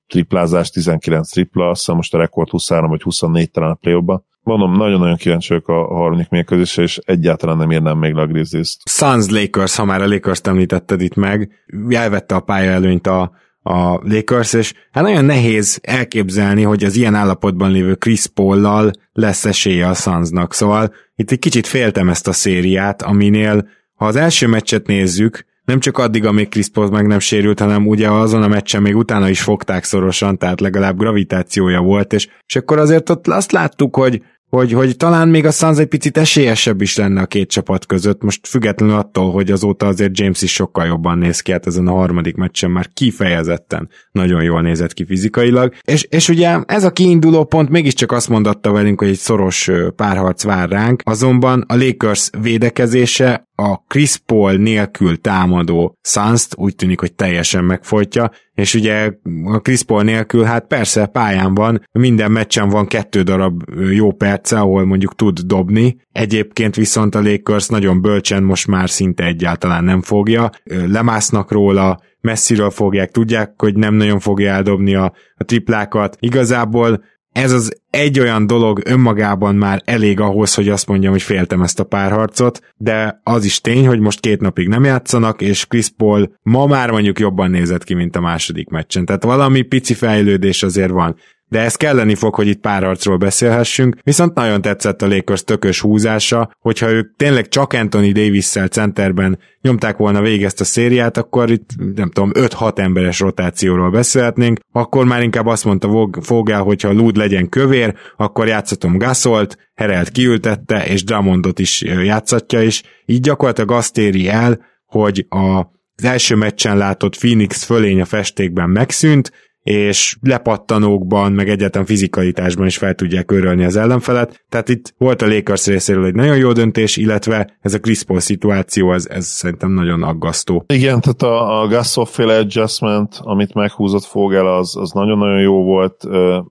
triplázás, 19 tripla, azt most a rekord 23 vagy 24 talán a play Mondom, nagyon-nagyon kíváncsi a harmadik mérkőzésre, és egyáltalán nem írnám még le a. Suns Lakers, ha már a Lakers-t említetted itt meg, elvette a pálya előnyt a, a Lakers, és hát nagyon nehéz elképzelni, hogy az ilyen állapotban lévő Chris Paul-lal lesz esélye a Sunsnak. Szóval itt egy kicsit féltem ezt a szériát, aminél, ha az első meccset nézzük, nem csak addig, amíg Chris Paul meg nem sérült, hanem ugye azon a meccsen még utána is fogták szorosan, tehát legalább gravitációja volt, és, és akkor azért ott azt láttuk, hogy hogy, hogy talán még a Suns egy picit esélyesebb is lenne a két csapat között, most függetlenül attól, hogy azóta azért James is sokkal jobban néz ki, hát ezen a harmadik meccsen már kifejezetten nagyon jól nézett ki fizikailag, és, és ugye ez a kiinduló pont mégiscsak azt mondatta velünk, hogy egy szoros párharc vár ránk, azonban a Lakers védekezése a Chris Paul nélkül támadó suns úgy tűnik, hogy teljesen megfojtja, és ugye a Chris Paul nélkül, hát persze pályán van, minden meccsen van kettő darab jó perce, ahol mondjuk tud dobni, egyébként viszont a Lakers nagyon bölcsen most már szinte egyáltalán nem fogja, lemásznak róla, messziről fogják, tudják, hogy nem nagyon fogja eldobni a, a triplákat. Igazából ez az egy olyan dolog önmagában már elég ahhoz, hogy azt mondjam, hogy féltem ezt a párharcot, de az is tény, hogy most két napig nem játszanak, és Chris Paul ma már mondjuk jobban nézett ki, mint a második meccsen. Tehát valami pici fejlődés azért van de ez kelleni fog, hogy itt párharcról beszélhessünk, viszont nagyon tetszett a Lakers tökös húzása, hogyha ők tényleg csak Anthony Davis-szel centerben nyomták volna végig ezt a szériát, akkor itt nem tudom, 5-6 emberes rotációról beszélhetnénk, akkor már inkább azt mondta Fogel, hogyha Lud legyen kövér, akkor játszatom Gasolt, Herelt kiültette, és Drummondot is játszatja, és így gyakorlatilag azt éri el, hogy a az első meccsen látott Phoenix fölény a festékben megszűnt, és lepattanókban, meg egyetem fizikalitásban is fel tudják örölni az ellenfelet. Tehát itt volt a Lakers részéről egy nagyon jó döntés, illetve ez a Chris Paul szituáció, ez, ez szerintem nagyon aggasztó. Igen, tehát a, a Gasol féle adjustment, amit meghúzott Fogel, az, az nagyon-nagyon jó volt,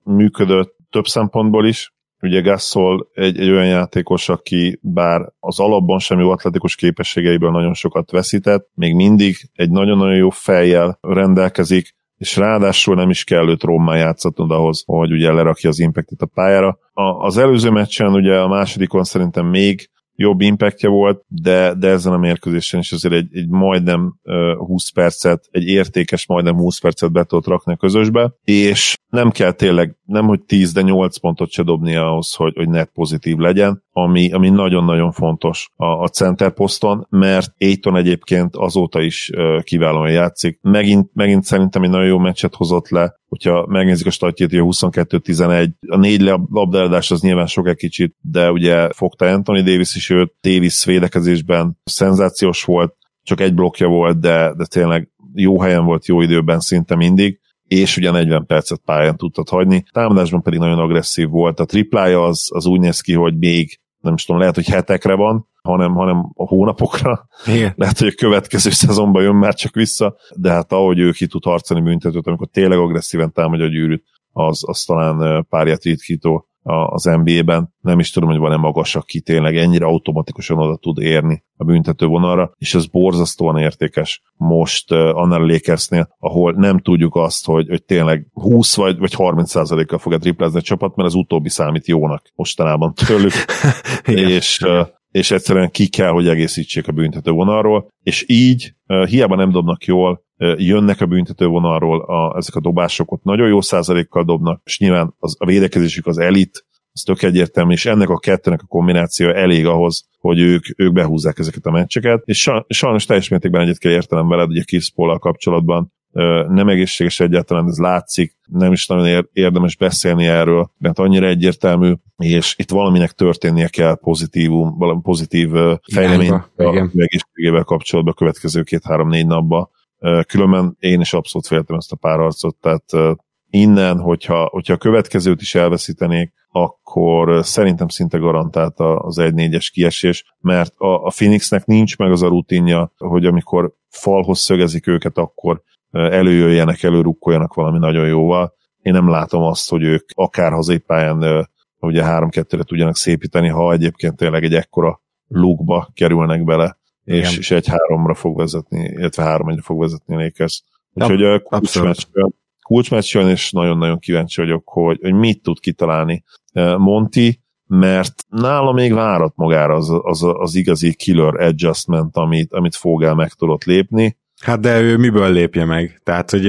működött több szempontból is, Ugye Gasol egy, egy olyan játékos, aki bár az alapban sem jó atletikus képességeiből nagyon sokat veszített, még mindig egy nagyon-nagyon jó fejjel rendelkezik, és ráadásul nem is kell őt rommá játszatnod ahhoz, hogy ugye lerakja az impactet a pályára. A, az előző meccsen ugye a másodikon szerintem még jobb impactja volt, de, de ezen a mérkőzésen is azért egy, egy majdnem uh, 20 percet, egy értékes majdnem 20 percet be tudott rakni a közösbe, és nem kell tényleg, nem hogy 10, de 8 pontot se dobni ahhoz, hogy, hogy net pozitív legyen, ami, ami nagyon-nagyon fontos a, a center poszton, mert Aiton egyébként azóta is uh, kiválóan játszik. Megint, megint szerintem egy nagyon jó meccset hozott le, hogyha megnézzük a statjét, hogy a 22-11, a négy labdáladás az nyilván sok egy kicsit, de ugye fogta Anthony Davis is őt, Davis védekezésben szenzációs volt, csak egy blokkja volt, de, de tényleg jó helyen volt, jó időben szinte mindig és ugye 40 percet pályán tudtad hagyni. Támadásban pedig nagyon agresszív volt. A triplája az, az úgy néz ki, hogy még nem is tudom, lehet, hogy hetekre van, hanem, hanem a hónapokra. Igen. Lehet, hogy a következő szezonban jön már csak vissza, de hát ahogy ő ki tud harcolni büntetőt, amikor tényleg agresszíven támadja a gyűrűt, az, az talán párját ritkító az NBA-ben. Nem is tudom, hogy van-e magas, aki tényleg ennyire automatikusan oda tud érni a büntető vonalra, és ez borzasztóan értékes most uh, annál a Lakersnél, ahol nem tudjuk azt, hogy, hogy tényleg 20 vagy, vagy 30 kal fog triplázni a csapat, mert az utóbbi számít jónak mostanában tőlük, *laughs* és uh, és egyszerűen ki kell, hogy egészítsék a büntető vonalról, és így uh, hiába nem dobnak jól, jönnek a büntető vonalról a, ezek a dobások, ott nagyon jó százalékkal dobnak, és nyilván az, a védekezésük az elit, az tök egyértelmű, és ennek a kettőnek a kombinációja elég ahhoz, hogy ők, ők behúzzák ezeket a meccseket, és sajnos teljes mértékben egyet kell értelem veled, ugye Chris paul kapcsolatban, nem egészséges egyáltalán, ez látszik, nem is nagyon érdemes beszélni erről, mert annyira egyértelmű, és itt valaminek történnie kell pozitívum, valami pozitív fejlemény a egészségével kapcsolatban a következő két-három-négy napban. Különben én is abszolút féltem ezt a párharcot, tehát innen, hogyha, hogyha a következőt is elveszítenék, akkor szerintem szinte garantált az 1-4-es kiesés, mert a, a Phoenixnek nincs meg az a rutinja, hogy amikor falhoz szögezik őket, akkor előjöjjenek, előrukkoljanak valami nagyon jóval. Én nem látom azt, hogy ők akár hazai pályán ugye 3-2-re tudjanak szépíteni, ha egyébként tényleg egy ekkora lukba kerülnek bele, és, és egy háromra fog vezetni, illetve három egyre fog vezetni a Lakers. Úgyhogy a kulcsmeccs, kulcsmeccs jön, és nagyon-nagyon kíváncsi vagyok, hogy, hogy mit tud kitalálni Monti, mert nála még várat magára az, az, az igazi killer adjustment, amit, amit Fogel meg tudott lépni. Hát de ő miből lépje meg? Tehát, hogy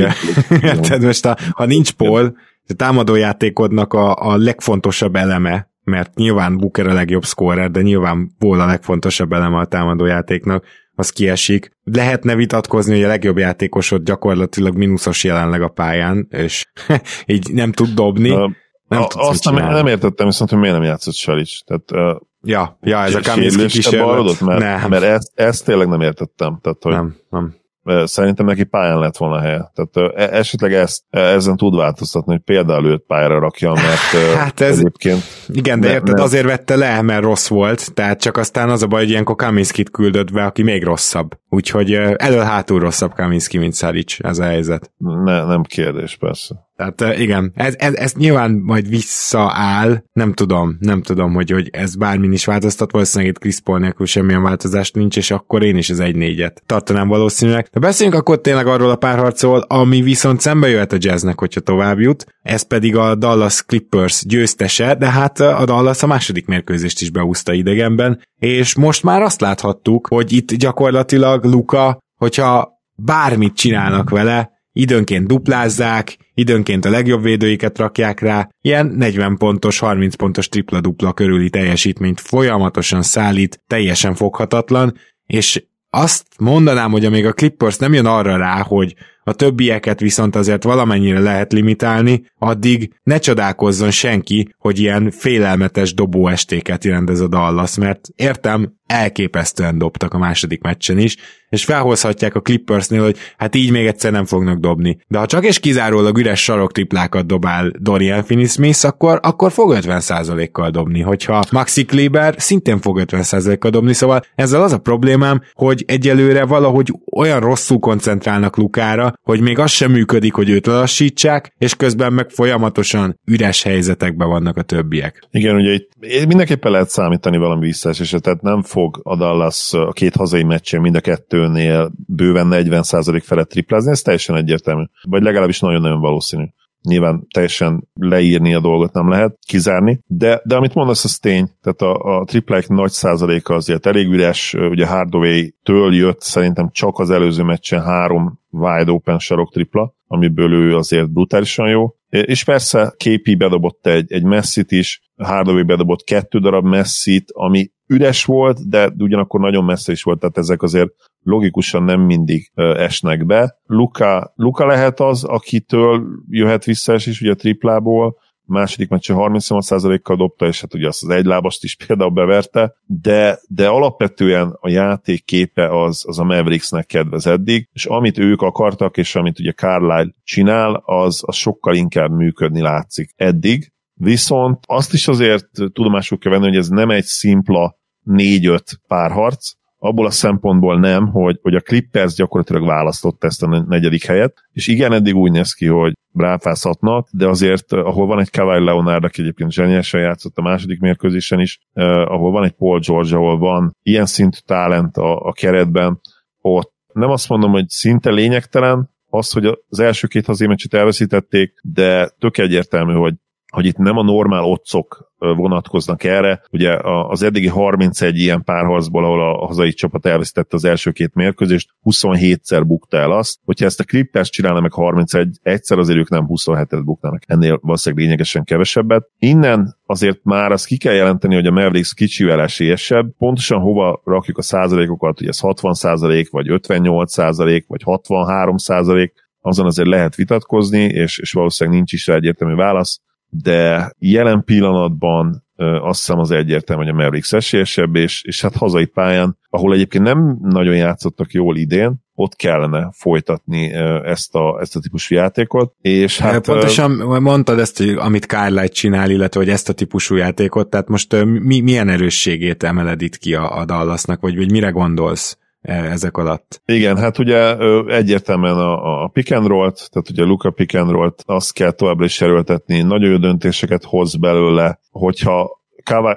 érted, *laughs* most a, ha nincs Paul, a támadójátékodnak a, a legfontosabb eleme, mert nyilván Booker a legjobb scorer, de nyilván Paul a legfontosabb eleme a támadójátéknak, az kiesik. Lehetne vitatkozni, hogy a legjobb játékosod gyakorlatilag mínuszos jelenleg a pályán, és *laughs* így nem tud dobni. Uh, nem a, azt nem, nem értettem viszont, hogy miért nem játszott Salic. Tehát, uh, ja, ja, ez a Kaminski kísérlet. Mert, nem. mert ezt, ezt tényleg nem értettem. Tehát, hogy nem, nem szerintem neki pályán lett volna helye. Tehát e, esetleg ezt, e, ezen tud változtatni, hogy például őt pályára rakja, mert hát ez, egyébként... Igen, de ne, érted, ne, azért vette le, mert rossz volt, tehát csak aztán az a baj, hogy ilyenkor Kaminskit küldött be, aki még rosszabb. Úgyhogy elől-hátul rosszabb Kaminski, mint Szaric, ez a helyzet. Ne, nem kérdés, persze. Tehát igen, ez, ez, ez nyilván majd visszaáll, nem tudom, nem tudom, hogy, hogy ez bármin is változtat, valószínűleg itt Chris Paul nélkül semmilyen változást nincs, és akkor én is az egy négyet tartanám valószínűleg. De beszéljünk akkor tényleg arról a párharcról, ami viszont szembe jöhet a jazznek, hogyha tovább jut, ez pedig a Dallas Clippers győztese, de hát a Dallas a második mérkőzést is beúszta idegenben, és most már azt láthattuk, hogy itt gyakorlatilag Luka, hogyha bármit csinálnak vele, időnként duplázzák, időnként a legjobb védőiket rakják rá, ilyen 40 pontos, 30 pontos tripla-dupla körüli teljesítményt folyamatosan szállít, teljesen foghatatlan, és azt mondanám, hogy amíg a Clippers nem jön arra rá, hogy a többieket viszont azért valamennyire lehet limitálni, addig ne csodálkozzon senki, hogy ilyen félelmetes dobó estéket rendez a Dallas, mert értem, elképesztően dobtak a második meccsen is, és felhozhatják a Clippersnél, hogy hát így még egyszer nem fognak dobni. De ha csak és kizárólag üres sarok triplákat dobál Dorian Finney-Smith, akkor, akkor fog 50%-kal dobni, hogyha Maxi Kleber szintén fog 50%-kal dobni, szóval ezzel az a problémám, hogy egyelőre valahogy olyan rosszul koncentrálnak Lukára, hogy még az sem működik, hogy őt lassítsák, és közben meg folyamatosan üres helyzetekben vannak a többiek. Igen, ugye itt mindenképpen lehet számítani valami visszaesésre, tehát nem fog a Dallas a két hazai meccsen mind a kettőnél bőven 40% felett triplázni, ez teljesen egyértelmű. Vagy legalábbis nagyon-nagyon valószínű. Nyilván teljesen leírni a dolgot nem lehet, kizárni, de, de amit mondasz, az tény. Tehát a, a tripláik nagy százaléka azért elég üres, ugye Hardaway-től jött szerintem csak az előző meccsen három wide open sarok tripla, amiből ő azért brutálisan jó. És persze KP bedobott egy, egy messzit is, Hardaway bedobott kettő darab messzit, ami üres volt, de ugyanakkor nagyon messze is volt, tehát ezek azért logikusan nem mindig esnek be. Luka, Luka lehet az, akitől jöhet vissza is ugye a triplából, második meccsen 38%-kal dobta, és hát ugye azt az egylábast is például beverte, de, de alapvetően a játék képe az, az a Mavericksnek kedvez eddig, és amit ők akartak, és amit ugye Carlisle csinál, az, az sokkal inkább működni látszik eddig, viszont azt is azért tudomásul kell venni, hogy ez nem egy szimpla 4-5 párharc, abból a szempontból nem, hogy, hogy a Clippers gyakorlatilag választott ezt a negyedik helyet, és igen, eddig úgy néz ki, hogy ráfázhatnak, de azért, eh, ahol van egy Kawhi Leonard, aki egyébként zseniálisan játszott a második mérkőzésen is, eh, ahol van egy Paul George, ahol van ilyen szintű talent a, a keretben, ott nem azt mondom, hogy szinte lényegtelen, az, hogy az első két hazémeccset elveszítették, de tök egyértelmű, hogy hogy itt nem a normál otcok vonatkoznak erre. Ugye az eddigi 31 ilyen párharcból, ahol a hazai csapat elvesztette az első két mérkőzést, 27-szer bukta el azt. Hogyha ezt a Clippers csinálna meg 31, egyszer azért ők nem 27-et buknának. Ennél valószínűleg lényegesen kevesebbet. Innen azért már azt ki kell jelenteni, hogy a Mavericks kicsivel esélyesebb. Pontosan hova rakjuk a százalékokat, hogy ez 60 százalék, vagy 58 százalék, vagy 63 százalék, azon azért lehet vitatkozni, és, és valószínűleg nincs is rá egyértelmű válasz de jelen pillanatban azt hiszem az egyértelmű, hogy a Mavericks esélyesebb, és, és hát hazai pályán, ahol egyébként nem nagyon játszottak jól idén, ott kellene folytatni ezt a, ezt a típusú játékot. És hát, Pontosan mondtad ezt, hogy amit Carlisle csinál, illetve hogy ezt a típusú játékot, tehát most mi, milyen erősségét emeled itt ki a, a Dallasnak, vagy, vagy mire gondolsz? Ezek alatt. Igen, hát ugye egyértelműen a, a pick and roll-t, tehát ugye Luka pick and azt kell továbbra is erőltetni, nagyon jó döntéseket hoz belőle, hogyha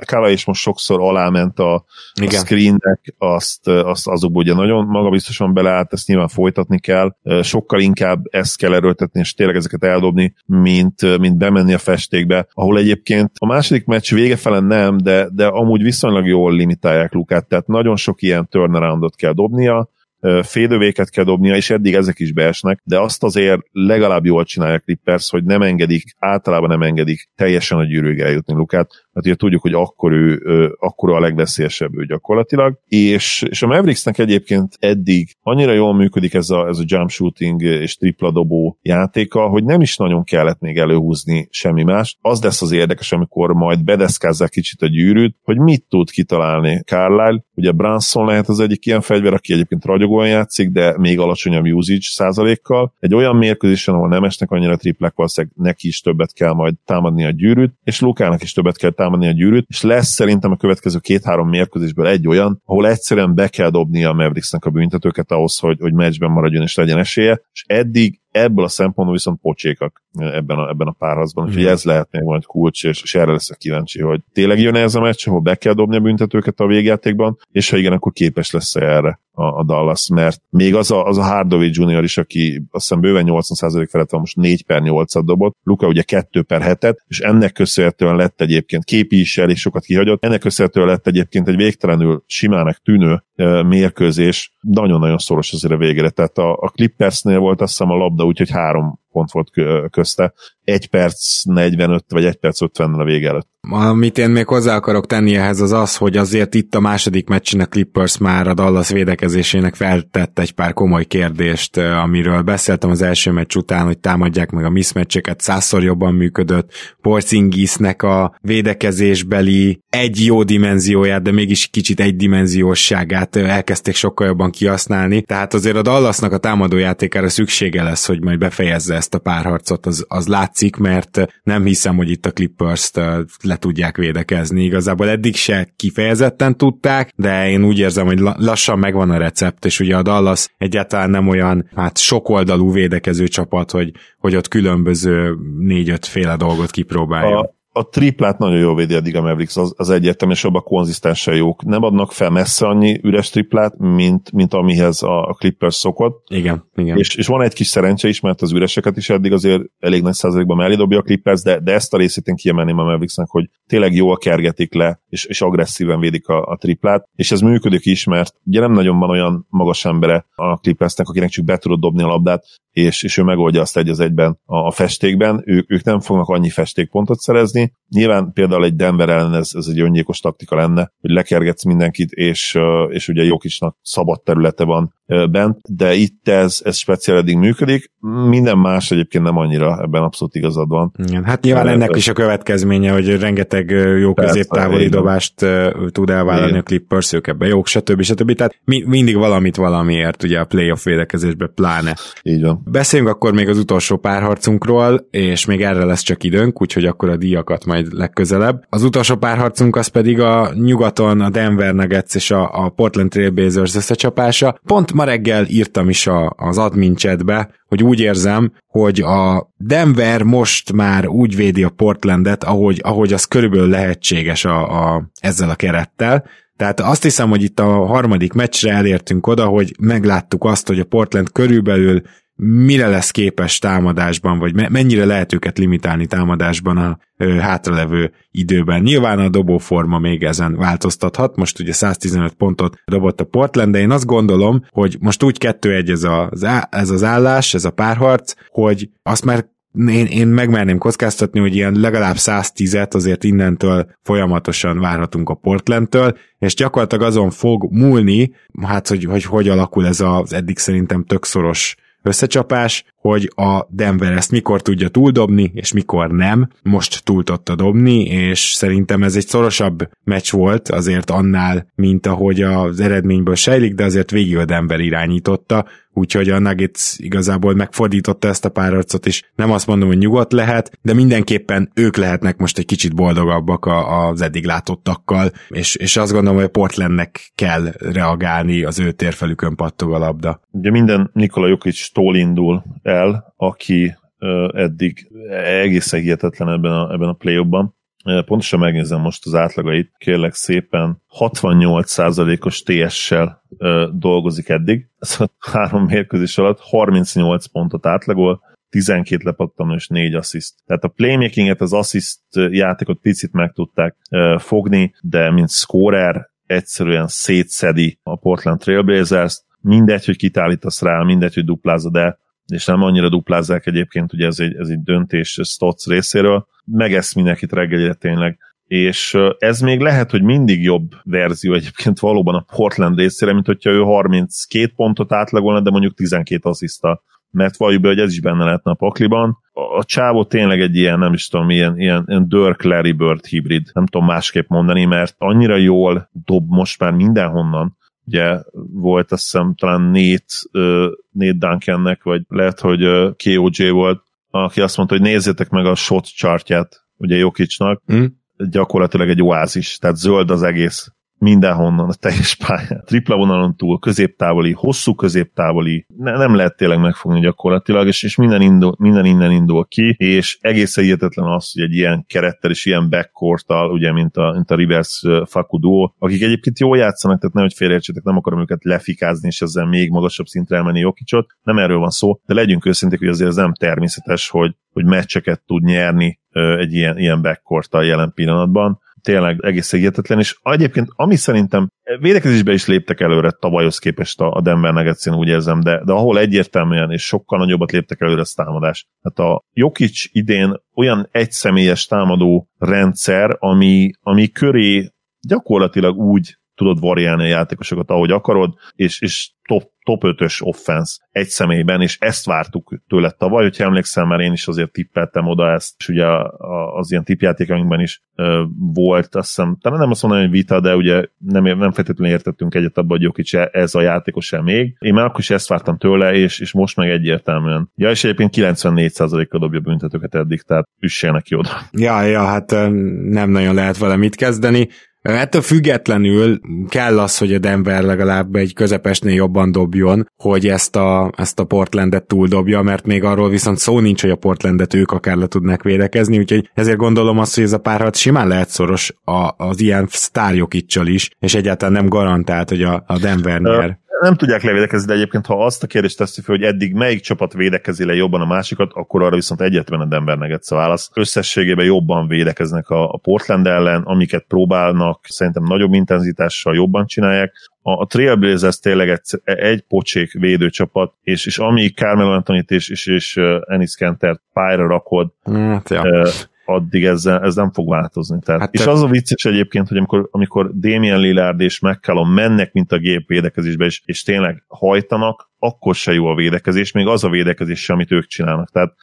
Kava is most sokszor aláment a, a screennek, azt, azt azokból ugye nagyon magabiztosan beleállt, ezt nyilván folytatni kell, sokkal inkább ezt kell erőltetni, és tényleg ezeket eldobni, mint, mint bemenni a festékbe, ahol egyébként a második meccs vége felen nem, de, de amúgy viszonylag jól limitálják Lukát, tehát nagyon sok ilyen turnaroundot kell dobnia, félövéket kell dobnia, és eddig ezek is beesnek, de azt azért legalább jól csinálják Clippers, hogy nem engedik, általában nem engedik teljesen a gyűrűig eljutni Lukát, mert ugye tudjuk, hogy akkor ő, akkor a legveszélyesebb ő gyakorlatilag, és, és a Mavericksnek egyébként eddig annyira jól működik ez a, ez a jump shooting és tripla dobó játéka, hogy nem is nagyon kellett még előhúzni semmi más. Az lesz az érdekes, amikor majd bedeszkázzák kicsit a gyűrűt, hogy mit tud kitalálni Carlisle. Ugye Branson lehet az egyik ilyen fegyver, aki egyébként ragyogóan játszik, de még alacsonyabb usage százalékkal. Egy olyan mérkőzésen, ahol nem esnek annyira triplek, valószínűleg neki is többet kell majd támadni a gyűrűt, és Lukának is többet kell támadni a gyűrűt, és lesz szerintem a következő két-három mérkőzésből egy olyan, ahol egyszerűen be kell dobni a Mavericksnek a büntetőket ahhoz, hogy, hogy meccsben maradjon és legyen esélye, és eddig ebből a szempontból viszont pocsékak ebben a, ebben a párharcban, úgyhogy ez lehet még majd kulcs, és, és erre leszek kíváncsi, hogy tényleg jön ez a meccs, ahol be kell dobni a büntetőket a végjátékban, és ha igen, akkor képes lesz erre a, a Dallas, mert még az a, az a Hardaway Junior is, aki azt hiszem bőven 80% felett van, most 4 per 8-at dobott, Luka ugye 2 per 7-et, és ennek köszönhetően lett egyébként képi is elég sokat kihagyott, ennek köszönhetően lett egyébként egy végtelenül simának tűnő mérkőzés, nagyon-nagyon szoros azért a végére, tehát a, a Clippersnél volt azt hiszem a labda, úgyhogy három pont volt közte. 1 perc 45 vagy 1 perc 50 a vége előtt. Amit én még hozzá akarok tenni ehhez az az, hogy azért itt a második meccsen a Clippers már a Dallas védekezésének feltett egy pár komoly kérdést, amiről beszéltem az első meccs után, hogy támadják meg a mismatcheket, százszor jobban működött, Porzingisnek a védekezésbeli egy jó dimenzióját, de mégis kicsit egy dimenziósságát elkezdték sokkal jobban kihasználni, tehát azért a Dallasnak a támadójátékára szüksége lesz, hogy majd befejezze ezt a párharcot, az, az látszik, mert nem hiszem, hogy itt a Clippers-t le tudják védekezni. Igazából eddig se kifejezetten tudták, de én úgy érzem, hogy lassan megvan a recept, és ugye a Dallas egyáltalán nem olyan hát sokoldalú védekező csapat, hogy, hogy ott különböző négy-öt féle dolgot kipróbálja. A a triplát nagyon jól védi eddig a Mavericks, az, az egyértelmű, és abban konzisztensen jók. Nem adnak fel messze annyi üres triplát, mint, mint amihez a, a Clippers szokott. Igen, igen. És, és van egy kis szerencse is, mert az üreseket is eddig azért elég nagy százalékban mellé dobja a Clippers, de, de ezt a részét én kiemelném a Mavericksnek, hogy tényleg jól kergetik le, és, és agresszíven védik a, a triplát, és ez működik is, mert ugye nem nagyon van olyan magas embere a Clippersnek, akinek csak be tudod dobni a labdát, és, és ő megoldja azt egy az egyben a, a festékben. Ő, ők nem fognak annyi festékpontot szerezni. Nyilván például egy Denver ellen ez, ez egy öngyilkos taktika lenne, hogy lekergetsz mindenkit, és, és ugye Jokicsnak szabad területe van bent, de itt ez, ez speciál eddig működik, minden más egyébként nem annyira, ebben abszolút igazad van. Igen, hát nyilván ennek is a következménye, hogy rengeteg jó középtávoli dobást tud elvállalni Igen. a Clippers, ők ebben jók, stb. stb. Tehát mi, mindig valamit valamiért, ugye a playoff védekezésbe pláne. Így van. Beszéljünk akkor még az utolsó párharcunkról, és még erre lesz csak időnk, úgyhogy akkor a díjakat majd legközelebb. Az utolsó párharcunk az pedig a nyugaton a Denver Nuggets és a, a Portland Trailblazers összecsapása. Pont ma reggel írtam is a, az admin chatbe, hogy úgy érzem, hogy a Denver most már úgy védi a Portlandet, ahogy, ahogy az körülbelül lehetséges a, a, ezzel a kerettel, tehát azt hiszem, hogy itt a harmadik meccsre elértünk oda, hogy megláttuk azt, hogy a Portland körülbelül mire lesz képes támadásban, vagy mennyire lehet őket limitálni támadásban a hátralevő időben. Nyilván a dobóforma még ezen változtathat, most ugye 115 pontot dobott a Portland, de én azt gondolom, hogy most úgy kettő egy ez, a, ez az állás, ez a párharc, hogy azt már én, én megmerném kockáztatni, hogy ilyen legalább 110-et azért innentől folyamatosan várhatunk a Portlandtől, és gyakorlatilag azon fog múlni, hát hogy hogy, hogy alakul ez az eddig szerintem tök szoros összecsapás, hogy a Denver ezt mikor tudja túldobni, és mikor nem. Most túl tudta dobni, és szerintem ez egy szorosabb meccs volt azért annál, mint ahogy az eredményből sejlik, de azért végig a Denver irányította, úgyhogy a Nuggets igazából megfordította ezt a párharcot, és nem azt mondom, hogy nyugodt lehet, de mindenképpen ők lehetnek most egy kicsit boldogabbak az eddig látottakkal, és, és azt gondolom, hogy a Portlandnek kell reagálni, az ő térfelükön pattog a labda. Ugye minden Nikola Jokic-tól indul el, aki eddig egészen hihetetlen ebben a, ebben a play-ban. Pontosan megnézem most az átlagait, kérlek szépen 68%-os TS-sel dolgozik eddig. A három mérkőzés alatt 38 pontot átlagol, 12 lepattam és 4 assziszt. Tehát a playmakinget, az assziszt játékot picit meg tudták fogni, de mint scorer egyszerűen szétszedi a Portland Trailblazers-t, mindegy, hogy kitállítasz rá, mindegy, hogy duplázod el, és nem annyira duplázzák egyébként, ugye ez egy, ez egy döntés Stotts részéről, megesz mindenkit reggelire tényleg, és ez még lehet, hogy mindig jobb verzió egyébként valóban a Portland részére, mint hogyha ő 32 pontot átlagolna, de mondjuk 12 assziszta mert valljuk be, hogy ez is benne lehetne a pakliban. A csávó tényleg egy ilyen, nem is tudom, ilyen, ilyen, ilyen Dirk Larry Bird hibrid, nem tudom másképp mondani, mert annyira jól dob most már mindenhonnan, ugye volt azt hiszem talán Nate, uh, Nate Duncannek, vagy lehet, hogy uh, KOJ volt, aki azt mondta, hogy nézzétek meg a shot chartját, ugye Jokicsnak, mm. Gyakorlatilag egy oázis, tehát zöld az egész mindenhonnan a teljes pályán. Tripla vonalon túl, középtávoli, hosszú középtávoli, ne, nem lehet tényleg megfogni gyakorlatilag, és, és minden, indul, minden innen indul ki, és egészen hihetetlen az, hogy egy ilyen kerettel és ilyen backcourt ugye, mint a, mint a Rivers Fakudo, akik egyébként jól játszanak, tehát nehogy félreértsétek, nem akarom őket lefikázni, és ezzel még magasabb szintre elmenni Jokicsot, nem erről van szó, de legyünk őszinték, hogy azért ez nem természetes, hogy, hogy meccseket tud nyerni egy ilyen, ilyen backcourt jelen pillanatban tényleg egészen hihetetlen, és egyébként ami szerintem védekezésbe is léptek előre tavalyhoz képest a Denver nuggets úgy érzem, de, de ahol egyértelműen és sokkal nagyobbat léptek előre, az támadás. Hát a Jokic idén olyan egyszemélyes támadó rendszer, ami, ami köré gyakorlatilag úgy tudod variálni a játékosokat, ahogy akarod, és, és top, top 5-ös offense egy személyben, és ezt vártuk tőle tavaly, hogyha emlékszem, mert én is azért tippeltem oda ezt, és ugye az ilyen tippjátékainkban is ö, volt, azt hiszem, talán nem azt mondom, hogy vita, de ugye nem, nem feltétlenül értettünk egyet abban, hogy Jokic ez a játékos -e még. Én már akkor is ezt vártam tőle, és, és most meg egyértelműen. Ja, és egyébként 94%-kal dobja büntetőket eddig, tehát üssének ki oda. Ja, ja, hát nem nagyon lehet vele mit kezdeni. Ettől függetlenül kell az, hogy a Denver legalább egy közepesnél jobban dobjon, hogy ezt a, ezt a Portlandet túldobja, mert még arról viszont szó nincs, hogy a Portlandet ők akár le tudnak védekezni, úgyhogy ezért gondolom azt, hogy ez a párharc simán lehet szoros a, az ilyen sztárjokicsal is, és egyáltalán nem garantált, hogy a, a Denver nyer nem tudják levédekezni, de egyébként ha azt a kérdést teszi fel, hogy eddig melyik csapat védekezi le jobban a másikat, akkor arra viszont egyetlen a Denver Nuggets a válasz. Összességében jobban védekeznek a, a Portland ellen, amiket próbálnak, szerintem nagyobb intenzitással jobban csinálják. A, a Trailblazers tényleg egy, egy pocsék védőcsapat, és, és ami Carmelo Anthony és, és, és Ennis Kenter pályára rakod, hát, ja. Addig ezzel, ez nem fog változni. Tehát, hát és te... az a vicces egyébként, hogy amikor, amikor Damien Lillard és McCallum mennek, mint a gép védekezésbe, és, és tényleg hajtanak, akkor se jó a védekezés, még az a védekezés sem, amit ők csinálnak. Tehát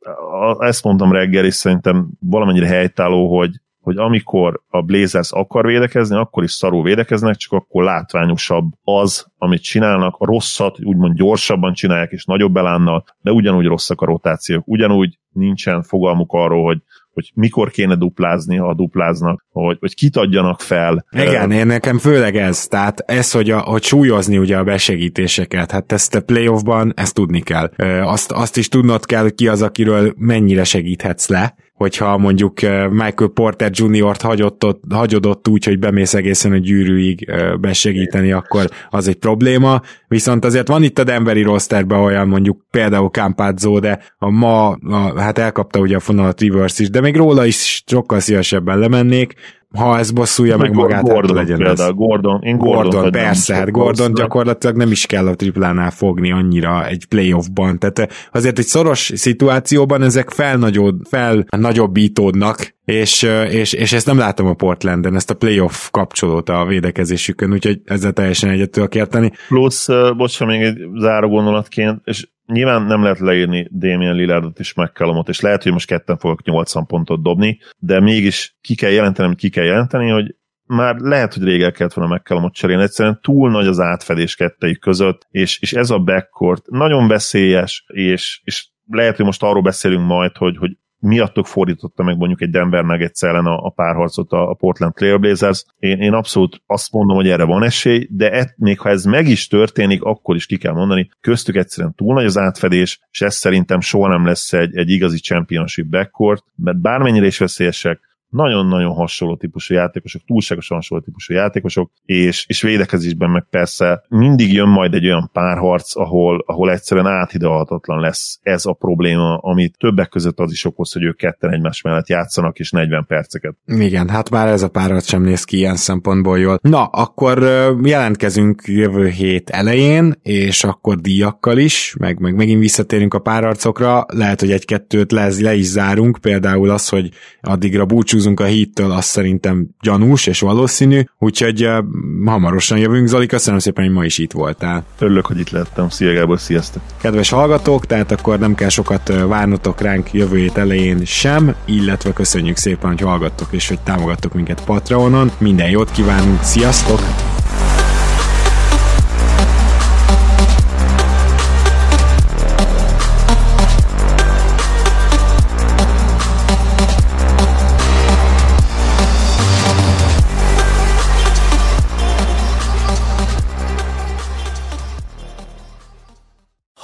ezt mondtam reggel, és szerintem valamennyire helytálló, hogy, hogy amikor a Blazers akar védekezni, akkor is szarul védekeznek, csak akkor látványosabb az, amit csinálnak, a rosszat úgymond gyorsabban csinálják, és nagyobb elánnal, de ugyanúgy rosszak a rotációk, ugyanúgy nincsen fogalmuk arról, hogy hogy mikor kéne duplázni, ha dupláznak, hogy, hogy kit adjanak fel. Igen, én nekem főleg ez, tehát ez, hogy, a, hogy súlyozni ugye a besegítéseket, hát ezt a playoffban, ezt tudni kell. Azt, azt is tudnod kell, ki az, akiről mennyire segíthetsz le, hogyha mondjuk Michael Porter Jr.-t hagyott ott, úgy, hogy bemész egészen a gyűrűig besegíteni, akkor az egy probléma. Viszont azért van itt a Denveri rosterben olyan mondjuk például Campazzo, de a ma, a, hát elkapta ugye a fonalat Rivers is, de még róla is sokkal szívesebben lemennék, ha ez bosszulja meg magát, Gordon, legyen például, ez. Gordon, én Gordon, Gordon persze, hát Gordon gyakorlatilag nem is kell a triplánál fogni annyira egy playoffban, tehát azért egy szoros szituációban ezek felnagyod, fel nagyobbítódnak, és, és, és ezt nem látom a Portlanden, ezt a playoff kapcsolót a védekezésükön, úgyhogy ezzel teljesen egyet tudok érteni. Plusz, bocsán, még egy záró gondolatként, és nyilván nem lehet leírni Damien Lillardot és McCallumot, és lehet, hogy most ketten fogok 80 pontot dobni, de mégis ki kell jelentenem, ki kell jelenteni, hogy már lehet, hogy rég el kellett volna McCallumot cserélni, egyszerűen túl nagy az átfedés kettejük között, és, és ez a backcourt nagyon veszélyes, és, és lehet, hogy most arról beszélünk majd, hogy, hogy miattok fordította meg mondjuk egy Denver Nuggets ellen a, a párharcot a, a Portland Trailblazers. Én, én abszolút azt mondom, hogy erre van esély, de et, még ha ez meg is történik, akkor is ki kell mondani, köztük egyszerűen túl nagy az átfedés, és ez szerintem soha nem lesz egy, egy igazi championship backcourt, mert bármennyire is veszélyesek, nagyon-nagyon hasonló típusú játékosok, túlságosan hasonló típusú játékosok, és, és védekezésben meg persze mindig jön majd egy olyan párharc, ahol, ahol egyszerűen áthidalhatatlan lesz ez a probléma, amit többek között az is okoz, hogy ők ketten egymás mellett játszanak, és 40 perceket. Igen, hát már ez a párharc sem néz ki ilyen szempontból jól. Na, akkor jelentkezünk jövő hét elején, és akkor díjakkal is, meg, meg megint visszatérünk a párharcokra, lehet, hogy egy-kettőt le, le is zárunk, például az, hogy addigra búcsú búcsúzunk a hittől, az szerintem gyanús és valószínű, úgyhogy uh, hamarosan jövünk. Zoli, köszönöm szépen, hogy ma is itt voltál. Örülök, hogy itt lettem. Szia Gábor, sziasztok! Kedves hallgatók, tehát akkor nem kell sokat várnotok ránk jövő hét elején sem, illetve köszönjük szépen, hogy hallgattok és hogy támogattok minket Patreonon. Minden jót kívánunk, sziasztok!